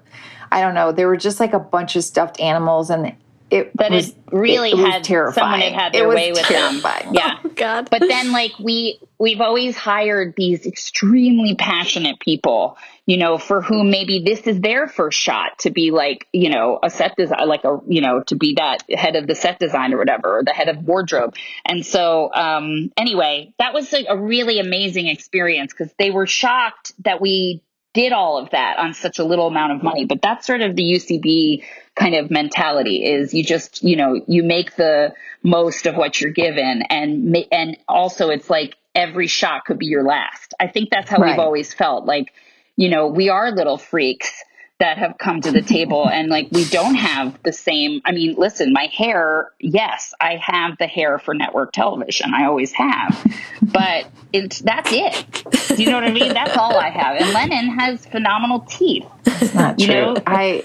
I don't know, there were just like a bunch of stuffed animals, and it but was, it really it, it had terrifying. someone had had their way with terrifying. them. Yeah, oh, God. But then, like we we've always hired these extremely passionate people, you know, for whom maybe this is their first shot to be like, you know, a set design, like a, you know, to be that head of the set design or whatever, or the head of wardrobe. And so, um, anyway, that was a, a really amazing experience because they were shocked that we did all of that on such a little amount of money. But that's sort of the UCB kind of mentality is you just, you know, you make the most of what you're given and and also it's like every shot could be your last. I think that's how right. we've always felt like, you know, we are little freaks that have come to the table and like we don't have the same I mean, listen, my hair, yes, I have the hair for network television. I always have. But it's that's it. You know what I mean? That's all I have. And Lennon has phenomenal teeth. It's not true. You know? I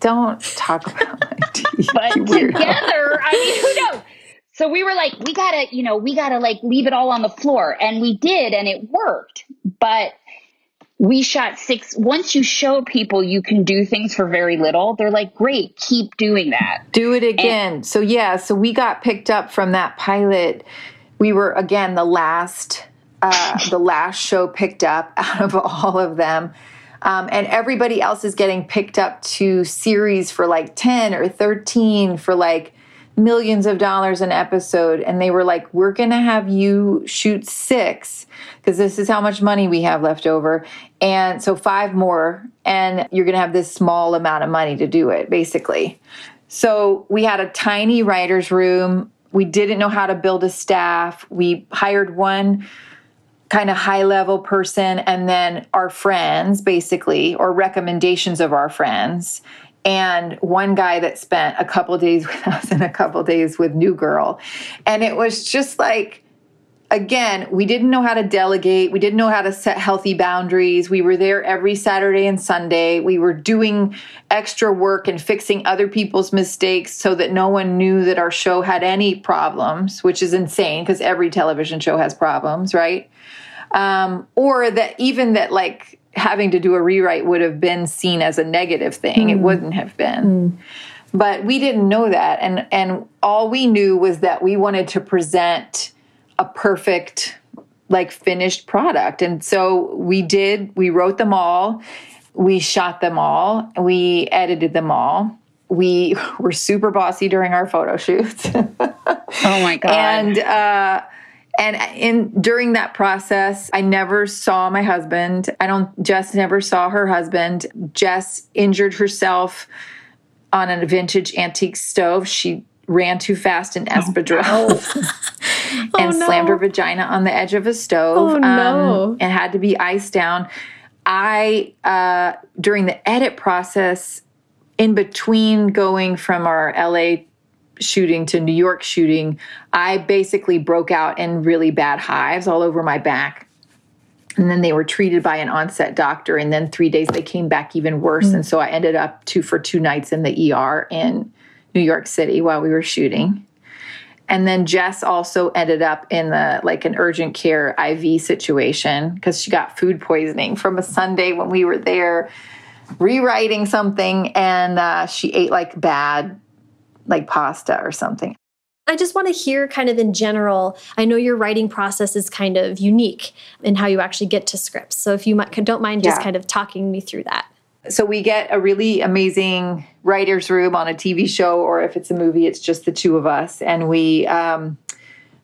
don't talk about my teeth. But <laughs> together, I mean, who knows? So we were like, we gotta, you know, we gotta like leave it all on the floor. And we did, and it worked. But we shot six. Once you show people you can do things for very little, they're like, great, keep doing that. Do it again. And, so, yeah, so we got picked up from that pilot. We were, again, the last. Uh, the last show picked up <laughs> out of all of them um, and everybody else is getting picked up to series for like 10 or 13 for like millions of dollars an episode. And they were like, we're going to have you shoot six because this is how much money we have left over. And so five more, and you're going to have this small amount of money to do it, basically. So we had a tiny writer's room. We didn't know how to build a staff. We hired one kind of high level person and then our friends basically or recommendations of our friends and one guy that spent a couple days <laughs> with us and a couple days with new girl. And it was just like again we didn't know how to delegate. We didn't know how to set healthy boundaries. We were there every saturday and sunday. We were doing extra work and fixing other people's mistakes so that no one knew that our show had any problems which is insane because every television show has problems right? Um, or that even that like having to do a rewrite would have been seen as a negative thing. Mm. It hmm. wouldn't have been. Mm. But we didn't know that, and and all we knew was that we wanted to present a perfect like finished product and so we did we wrote them all we shot them all we edited them all we <laughs> were super bossy during our photo shoots oh my <laughs> god and uh and in during that process, I never saw my husband. I don't Jess never saw her husband. Jess injured herself on a vintage antique stove. She ran too fast in espadrille. Oh, <laughs> oh, and no. slammed her vagina on the edge of a stove. Oh, no. Um, and had to be iced down. I, uh, during the edit process, in between going from our LA shooting to New York shooting, I basically broke out in really bad hives all over my back. And then they were treated by an onset doctor. And then three days they came back even worse. Mm. And so I ended up two for two nights in the ER in New York City while we were shooting. And then Jess also ended up in the like an urgent care IV situation because she got food poisoning from a Sunday when we were there rewriting something and uh, she ate like bad like pasta or something. I just want to hear kind of in general. I know your writing process is kind of unique in how you actually get to scripts. So if you might, don't mind just yeah. kind of talking me through that. So we get a really amazing writer's room on a TV show, or if it's a movie, it's just the two of us, and we um,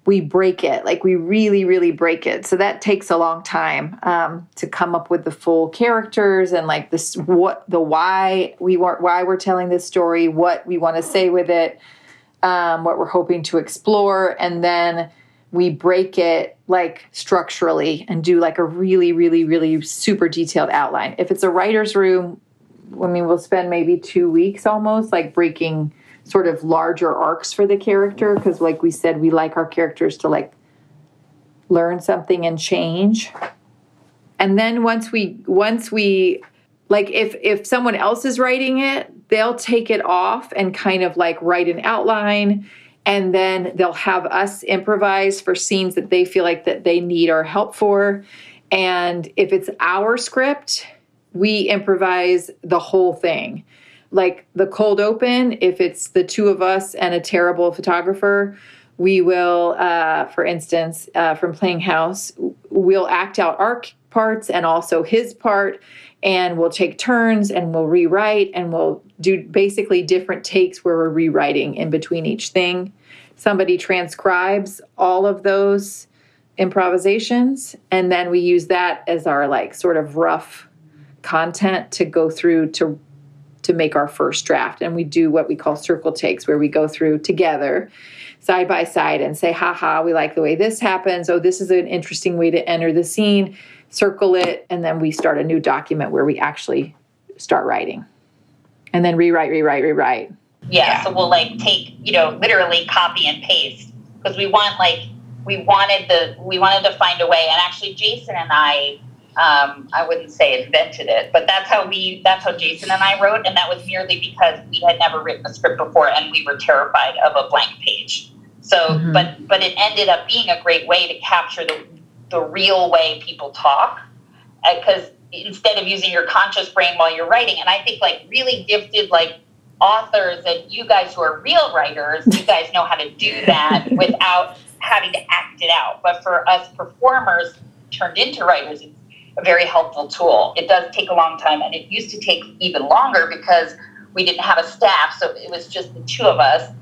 we break it like we really really break it. So that takes a long time um, to come up with the full characters and like this what the why we want why we're telling this story what we want to say with it um, what we're hoping to explore and then we break it like structurally and do like a really really really super detailed outline. If it's a writer's room i mean we'll spend maybe two weeks almost like breaking sort of larger arcs for the character because like we said we like our characters to like learn something and change. And then once we once we like if if someone else is writing it they'll take it off and kind of like write an outline and then they'll have us improvise for scenes that they feel like that they need our help for. And if it's our script we improvise the whole thing like the cold open, if it's the two of us and a terrible photographer, we will, uh, for instance, uh, from playing house, we'll act out our parts and also his part, and we'll take turns and we'll rewrite and we'll do basically different takes where we're rewriting in between each thing. Somebody transcribes all of those improvisations, and then we use that as our like sort of rough content to go through to to make our first draft. And we do what we call circle takes, where we go through together side by side and say, haha, we like the way this happens. Oh, this is an interesting way to enter the scene. Circle it. And then we start a new document where we actually start writing. And then rewrite, rewrite, rewrite. Yeah. yeah. So we'll like take, you know, literally copy and paste because we want like, we wanted the, we wanted to find a way. And actually, Jason and I, um, I wouldn't say invented it, but that's how we that's how Jason and I wrote, and that was merely because we had never written a script before and we were terrified of a blank page. So, mm-hmm. but but it ended up being a great way to capture the the real way people talk, because uh, instead of using your conscious brain while you're writing, and I think like really gifted like authors and you guys who are real writers, you <laughs> guys know how to do that without having to act it out. But for us performers turned into writers, it's a very helpful tool. It does take a long time, and it used to take even longer because we didn't have a staff, so it was just the two of us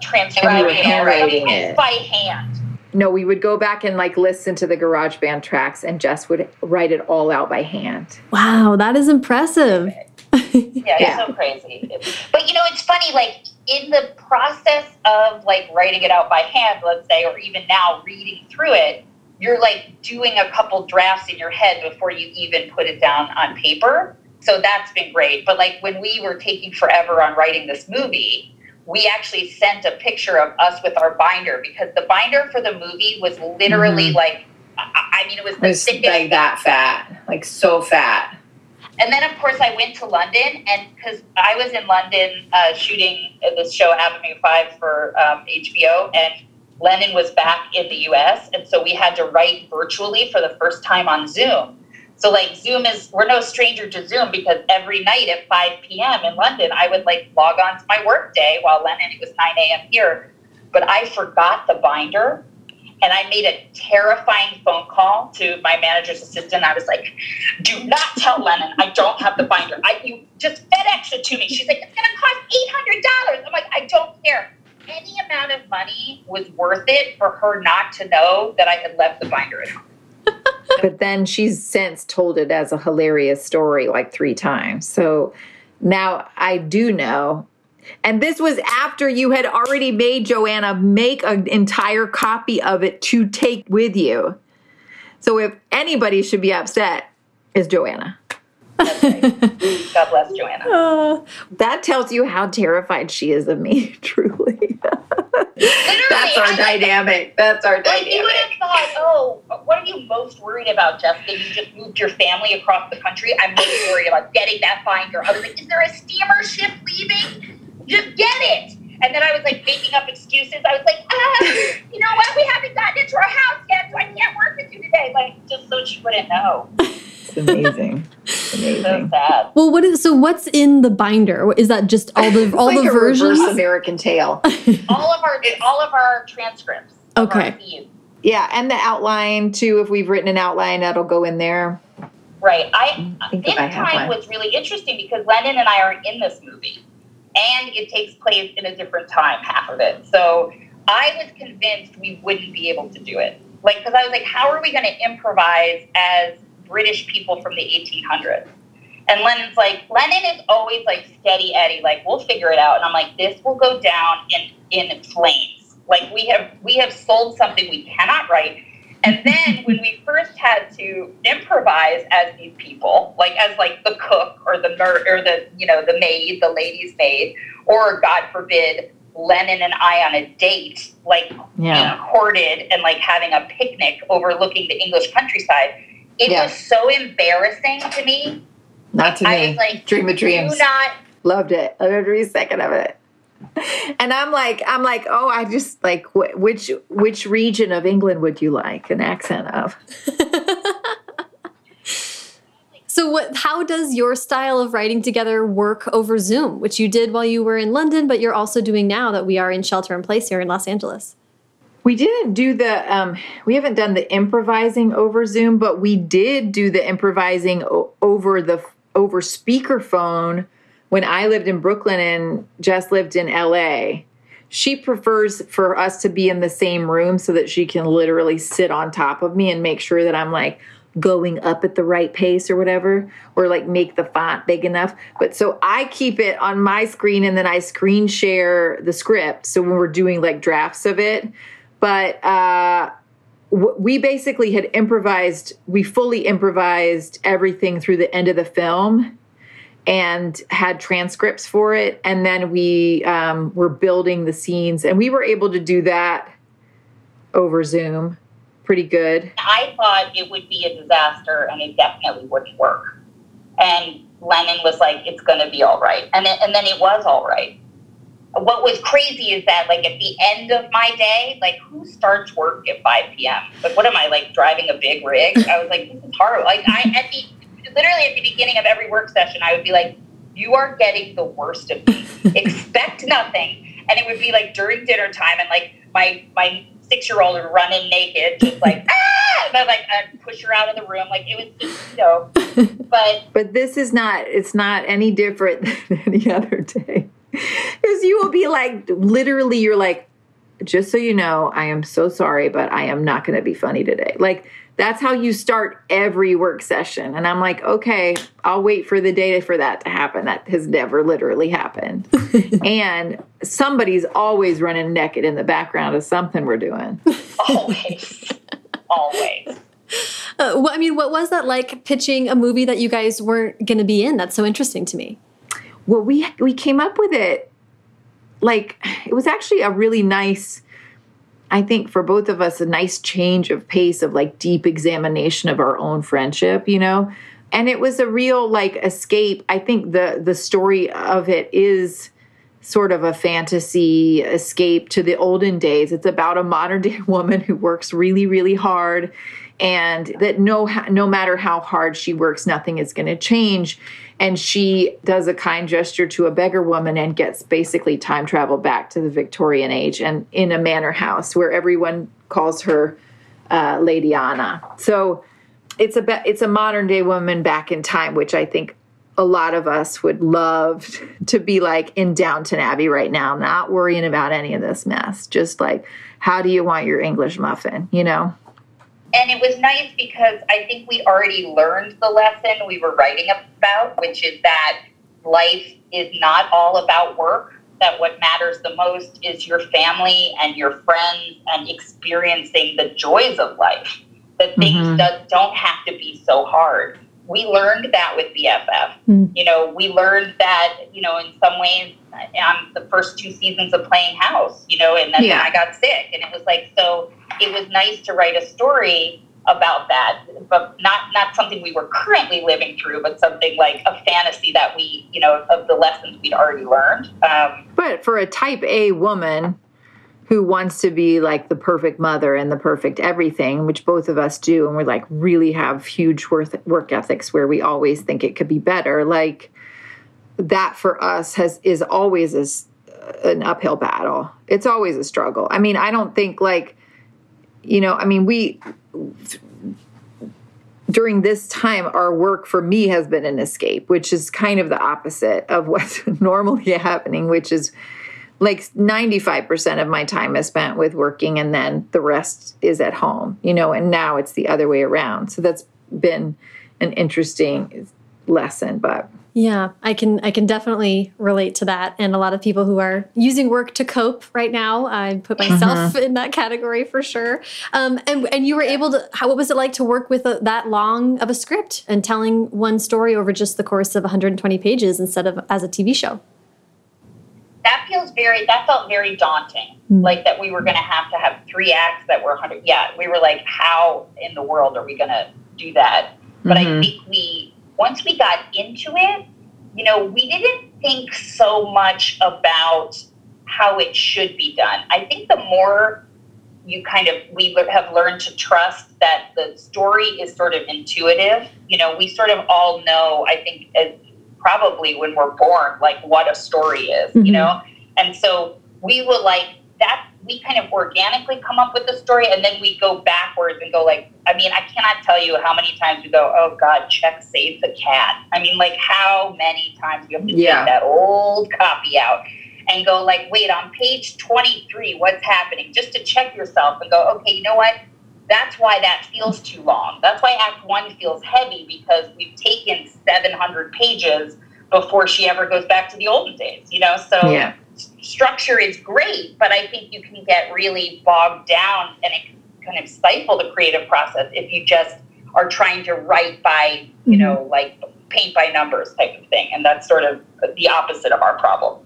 transcribing handwriting it by hand. No, we would go back and like listen to the GarageBand tracks, and Jess would write it all out by hand. Wow, that is impressive. yeah, it's so <laughs> crazy. But you know, it's funny, like in the process of like writing it out by hand, let's say, or even now reading through it, you're like doing a couple drafts in your head before you even put it down on paper. So that's been great. But like when we were taking forever on writing this movie, we actually sent a picture of us with our binder because the binder for the movie was literally mm-hmm. like, I mean, it was it thickest. Like that fat, like so fat. And then, of course, I went to London, and because I was in London uh, shooting this show Avenue Five for um, HBO, and Lennon was back in the US. And so we had to write virtually for the first time on Zoom. So like Zoom is we're no stranger to Zoom because every night at 5 p.m. in London, I would like log on to my work day while Lennon it was 9 a.m. here. But I forgot the binder and I made a terrifying phone call to my manager's assistant. I was like, "Do not tell Lennon I don't have the binder. I you just FedEx it to me." She's like, "It's gonna cost eight hundred dollars." I'm like, "I don't care any amount of money was worth it for her not to know that I had left the binder at home. <laughs> but then she's since told it as a hilarious story like three times. So now I do know And this was after you had already made Joanna make an entire copy of it to take with you. So if anybody should be upset, is Joanna. <laughs> God bless Joanna. Uh, that tells you how terrified she is of me, <laughs> truly. That's our dynamic. That's our dynamic. Like you would have thought, oh, what are you most worried about, Jessica? You just moved your family across the country. I'm most worried about getting that binder. I was like, is there a steamer ship leaving? Just get it. And then I was like making up excuses. I was like, ah, you know what? We haven't gotten into our house yet, so I can't work with you today. Like, just so she wouldn't know. <laughs> It's amazing. amazing. So sad. Well, what is so? What's in the binder? Is that just all the all like the versions? American Tale. <laughs> all of our all of our transcripts. Okay. Yeah, and the outline too. If we've written an outline, that'll go in there. Right. I, I this time was really interesting because Lennon and I are in this movie and it takes place in a different time, half of it. So I was convinced we wouldn't be able to do it. Like, because I was like, how are we going to improvise as British people from the 1800s? And Lennon's like, Lennon is always like steady Eddie, like we'll figure it out. And I'm like, this will go down in in flames. Like we have we have sold something we cannot write. And then when we first had to improvise as these people, like as like the cook or the mer- or the you know the maid, the lady's maid, or God forbid, Lennon and I on a date, like yeah. being courted and like having a picnic overlooking the English countryside. It yeah. was so embarrassing to me. Not to I me. was like, dream of dreams. Do not loved it. Every second of it and I'm like, I'm like, oh, I just like wh- which which region of England would you like an accent of? <laughs> so what how does your style of writing together work over Zoom, which you did while you were in London, but you're also doing now that we are in shelter in place here in Los Angeles? We didn't do the um we haven't done the improvising over Zoom, but we did do the improvising over the over speakerphone when I lived in Brooklyn and Jess lived in LA, she prefers for us to be in the same room so that she can literally sit on top of me and make sure that I'm like going up at the right pace or whatever, or like make the font big enough. But so I keep it on my screen and then I screen share the script. So when we're doing like drafts of it, but uh, we basically had improvised, we fully improvised everything through the end of the film and had transcripts for it. And then we um, were building the scenes, and we were able to do that over Zoom pretty good. I thought it would be a disaster and it definitely wouldn't work. And Lennon was like, it's going to be all right. And then, and then it was all right. What was crazy is that, like, at the end of my day, like, who starts work at 5 p.m.? Like, what am I, like, driving a big rig? I was like, this is horrible. Like, I, at the literally at the beginning of every work session, I would be like, you are getting the worst of me. <laughs> Expect nothing. And it would be like during dinner time and like my my six year old would run in naked, just like <laughs> ah and I like I'd push her out of the room. Like it was just you know <laughs> but But this is not it's not any different than any other day. <laughs> Because you will be like literally you're like, just so you know, I am so sorry, but I am not gonna be funny today. Like that's how you start every work session. And I'm like, okay, I'll wait for the day for that to happen. That has never literally happened. <laughs> and somebody's always running naked in the background of something we're doing. Always. always. Uh, well, I mean, what was that like pitching a movie that you guys weren't going to be in? That's so interesting to me. Well, we we came up with it like it was actually a really nice I think for both of us, a nice change of pace of like deep examination of our own friendship, you know? And it was a real like escape. I think the the story of it is sort of a fantasy escape to the olden days. It's about a modern day <laughs> woman who works really, really hard and that no no matter how hard she works nothing is going to change and she does a kind gesture to a beggar woman and gets basically time travel back to the Victorian age and in a manor house where everyone calls her uh, Lady Anna. So it's a it's a modern day woman back in time, which I think a lot of us would love <laughs> to be like in Downton Abbey right now, not worrying about any of this mess. Just like, how do you want your English muffin? You know and it was nice because I think we already learned the lesson we were writing about, which is that life is not all about work. that what matters the most is your family and your friends and experiencing the joys of life. That things mm-hmm. that don't have to be so hard. We learned that with BFF. Mm. You know, we learned that, you know, in some ways on the first two seasons of playing house, you know, and then yeah. I got sick. And it was like, so it was nice to write a story about that, but not not something we were currently living through, but something like a fantasy that we, you know, of the lessons we'd already learned. Um, but for a type A woman who wants to be like the perfect mother and the perfect everything, which both of us do, and we're like really have huge work work ethics where we always think it could be better, like that for us has is always a, uh, an uphill battle. It's always a struggle. I mean, I don't think like you know, I mean, we during this time our work for me has been an escape, which is kind of the opposite of <laughs> what's normally happening, which is like 95% of my time is spent with working and then the rest is at home, you know, and now it's the other way around. So that's been an interesting lesson, but yeah, I can I can definitely relate to that, and a lot of people who are using work to cope right now. I put myself uh <laughs> -huh. in that category for sure. Um, and and you were able to. How what was it like to work with a, that long of a script and telling one story over just the course of 120 pages instead of as a TV show? That feels very. That felt very daunting. Mm. Like that we were going to have to have three acts that were 100. Yeah, we were like, how in the world are we going to do that? But mm -hmm. I mm-hmm. think we once we got into it, you know, we didn't think so much about how it should be done. I think the more you kind of we have learned to trust that the story is sort of intuitive. You know, we sort of all know. I think as, probably when we're born, like what a story is. Mm-hmm. You know, and so we were like that we kind of organically come up with the story and then we go backwards and go like i mean i cannot tell you how many times we go oh god check save the cat. I mean like how many times you have to yeah. take that old copy out and go like wait on page 23 what's happening? Just to check yourself and go okay you know what? That's why that feels too long. That's why act one feels heavy because we've taken 700 pages before she ever goes back to the olden days you know? So yeah structure is great, but I think you can get really bogged down and it can kind of stifle the creative process if you just are trying to write by, you know, mm-hmm. like paint by numbers type of thing. And that's sort of the opposite of our problem.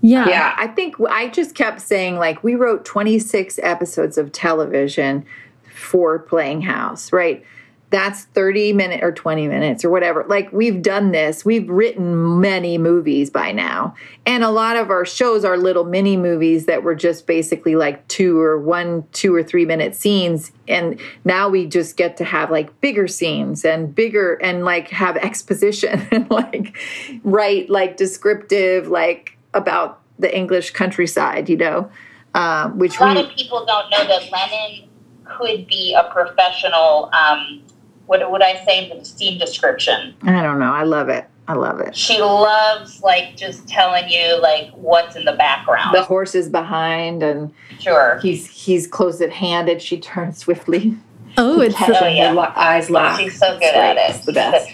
Yeah. Yeah. I think I just kept saying, like, we wrote 26 episodes of television for Playing House, right? That's 30 minutes or 20 minutes or whatever. Like we've done this. We've written many movies by now. And a lot of our shows are little mini movies that were just basically like two or one, two or three minute scenes. And now we just get to have like bigger scenes and bigger and like have exposition <laughs> and like write like descriptive, like about the English countryside, you know, uh, which a lot we, of people don't know that Lennon could be a professional um, what would I say the scene description? I don't know. I love it. I love it. She loves like just telling you like what's in the background. The horse is behind and sure. He's he's close at hand and she turns swiftly. Oh, it's so, oh, yeah. eyes locked. She's so good at it. It's the best.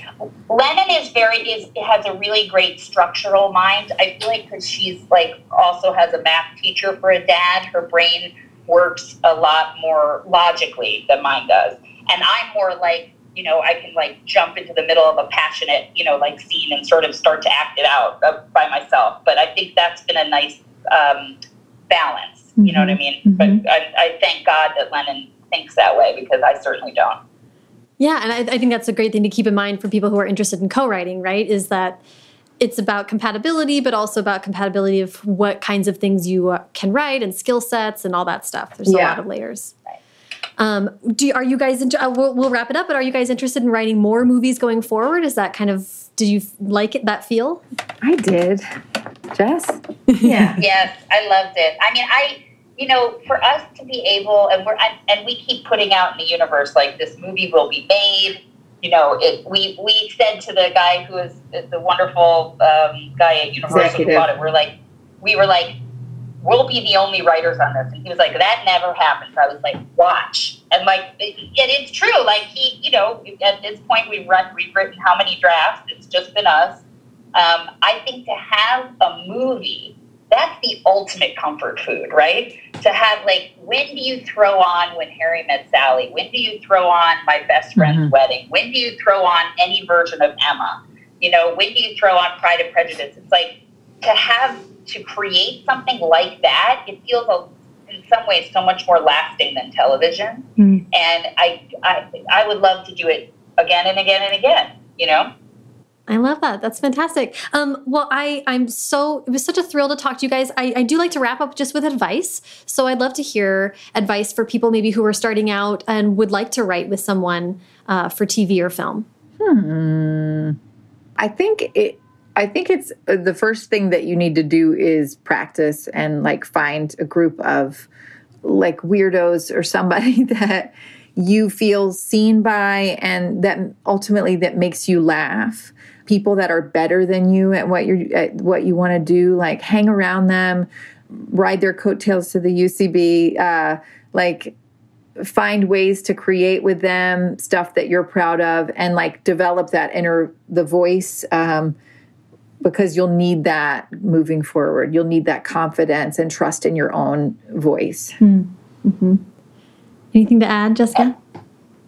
Lennon is very is has a really great structural mind. I feel like because she's like also has a math teacher for a dad, her brain works a lot more logically than mine does. And I'm more like you know, I can like jump into the middle of a passionate, you know, like scene and sort of start to act it out uh, by myself. But I think that's been a nice um, balance. You know what I mm-hmm. mean? Mm-hmm. But I, I, thank God that Lennon thinks that way because I certainly don't. Yeah, and I, I think that's a great thing to keep in mind for people who are interested in co-writing. Right? Is that it's about compatibility, but also about compatibility of what kinds of things you uh, can write and skill sets and all that stuff. There's yeah. a lot of layers. Um, do are you guys into? Uh, we'll, we'll, wrap it up. But are you guys interested in writing more movies going forward? Is that kind of? Did you like it, that feel? I did. Jess. <laughs> Yeah. yes, I loved it. I mean, I you know, for us to be able, and we're and we keep putting out in the universe like this movie will be made. You know, it, we we said to the guy who is the wonderful um, guy at Universal Executive. who bought it, we're like, we were like, we'll be the only writers on this. And he was like, that never happens. I was like, watch. And like, it, it's true. Like he, you know, at this point we've run, we've written how many drafts? It's just been us. Um, I think to have a movie that's the ultimate comfort food, right? To have like, when do you throw on when Harry met Sally? When do you throw on my best friend's mm-hmm. wedding? When do you throw on any version of Emma? You know, when do you throw on Pride and Prejudice? It's like to have to create something like that. It feels a, in some ways so much more lasting than television, mm-hmm. and I, I I would love to do it again and again and again. You know. I love that. That's fantastic. Um, well, I, I'm so, it was such a thrill to talk to you guys. I, I do like to wrap up just with advice. So I'd love to hear advice for people maybe who are starting out and would like to write with someone uh, for TV or film. Hmm. I think it, I think it's uh, the first thing that you need to do is practice and like find a group of like weirdos or somebody <laughs> that you feel seen by and that ultimately that makes you laugh. People that are better than you at what you at what you want to do like hang around them ride their coattails to the ucb uh, like find ways to create with them stuff that you're proud of and like develop that inner the voice um, because you'll need that moving forward you'll need that confidence and trust in your own voice hmm. mm-hmm. anything to add jessica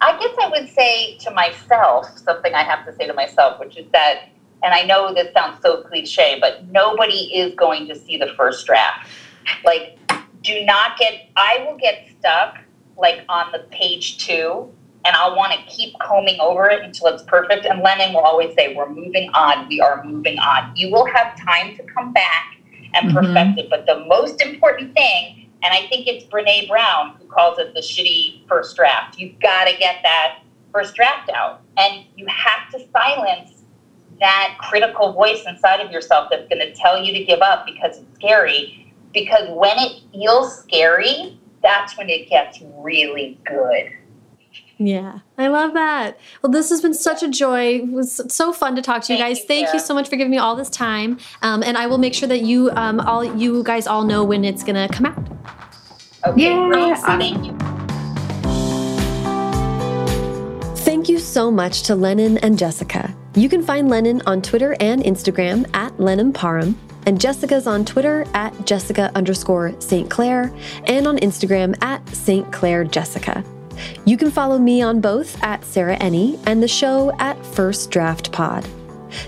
I guess I would say to myself something I have to say to myself, which is that, and I know this sounds so cliche, but nobody is going to see the first draft. Like, do not get, I will get stuck like on the page two and I'll want to keep combing over it until it's perfect. And Lennon will always say, We're moving on. We are moving on. You will have time to come back and mm-hmm. perfect it. But the most important thing and I think it's Brene Brown who calls it the shitty first draft. You've got to get that first draft out. And you have to silence that critical voice inside of yourself that's going to tell you to give up because it's scary. Because when it feels scary, that's when it gets really good. Yeah, I love that. Well, this has been such a joy. It was so fun to talk to you Thank guys. You, Thank you so much for giving me all this time. Um, and I will make sure that you um, all you guys all know when it's gonna come out. Okay, yeah. Thank you. Thank you so much to Lennon and Jessica. You can find Lennon on Twitter and Instagram at Lennon Parham, and Jessica's on Twitter at Jessica underscore St. Clair, and on Instagram at St. Clair Jessica. You can follow me on both at Sarah Enni and the show at First Draft Pod.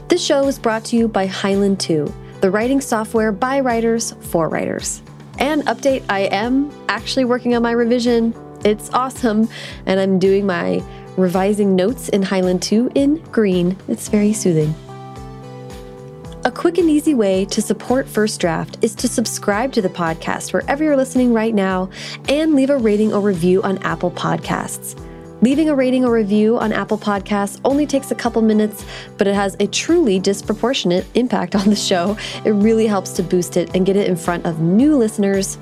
This show is brought to you by Highland 2, the writing software by writers for writers. And update, I am actually working on my revision. It's awesome. And I'm doing my revising notes in Highland 2 in green. It's very soothing. A quick and easy way to support First Draft is to subscribe to the podcast wherever you're listening right now and leave a rating or review on Apple Podcasts. Leaving a rating or review on Apple Podcasts only takes a couple minutes, but it has a truly disproportionate impact on the show. It really helps to boost it and get it in front of new listeners.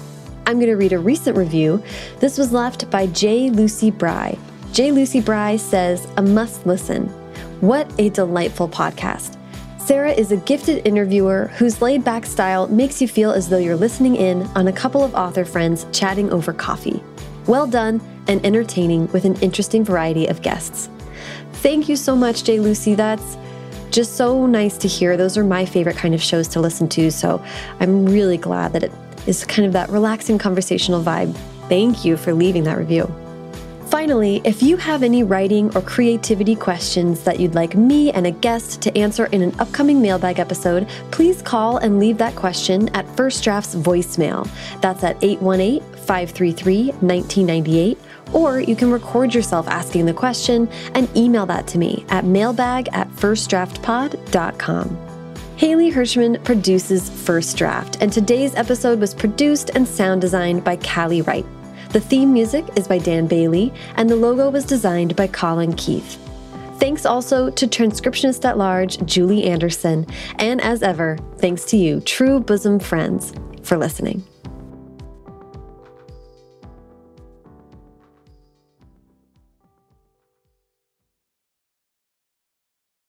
I'm going to read a recent review. This was left by J. Lucy Bry. J. Lucy Bry says, A must listen. What a delightful podcast. Sarah is a gifted interviewer whose laid back style makes you feel as though you're listening in on a couple of author friends chatting over coffee. Well done and entertaining with an interesting variety of guests. Thank you so much, Jay Lucy. That's just so nice to hear. Those are my favorite kind of shows to listen to. So I'm really glad that it is kind of that relaxing conversational vibe. Thank you for leaving that review. Finally, if you have any writing or creativity questions that you'd like me and a guest to answer in an upcoming mailbag episode, please call and leave that question at First Draft's voicemail. That's at 818 533 1998. Or you can record yourself asking the question and email that to me at mailbag at firstdraftpod.com. Haley Hirschman produces First Draft, and today's episode was produced and sound designed by Callie Wright. The theme music is by Dan Bailey, and the logo was designed by Colin Keith. Thanks also to transcriptionist at large Julie Anderson, and as ever, thanks to you, true bosom friends, for listening.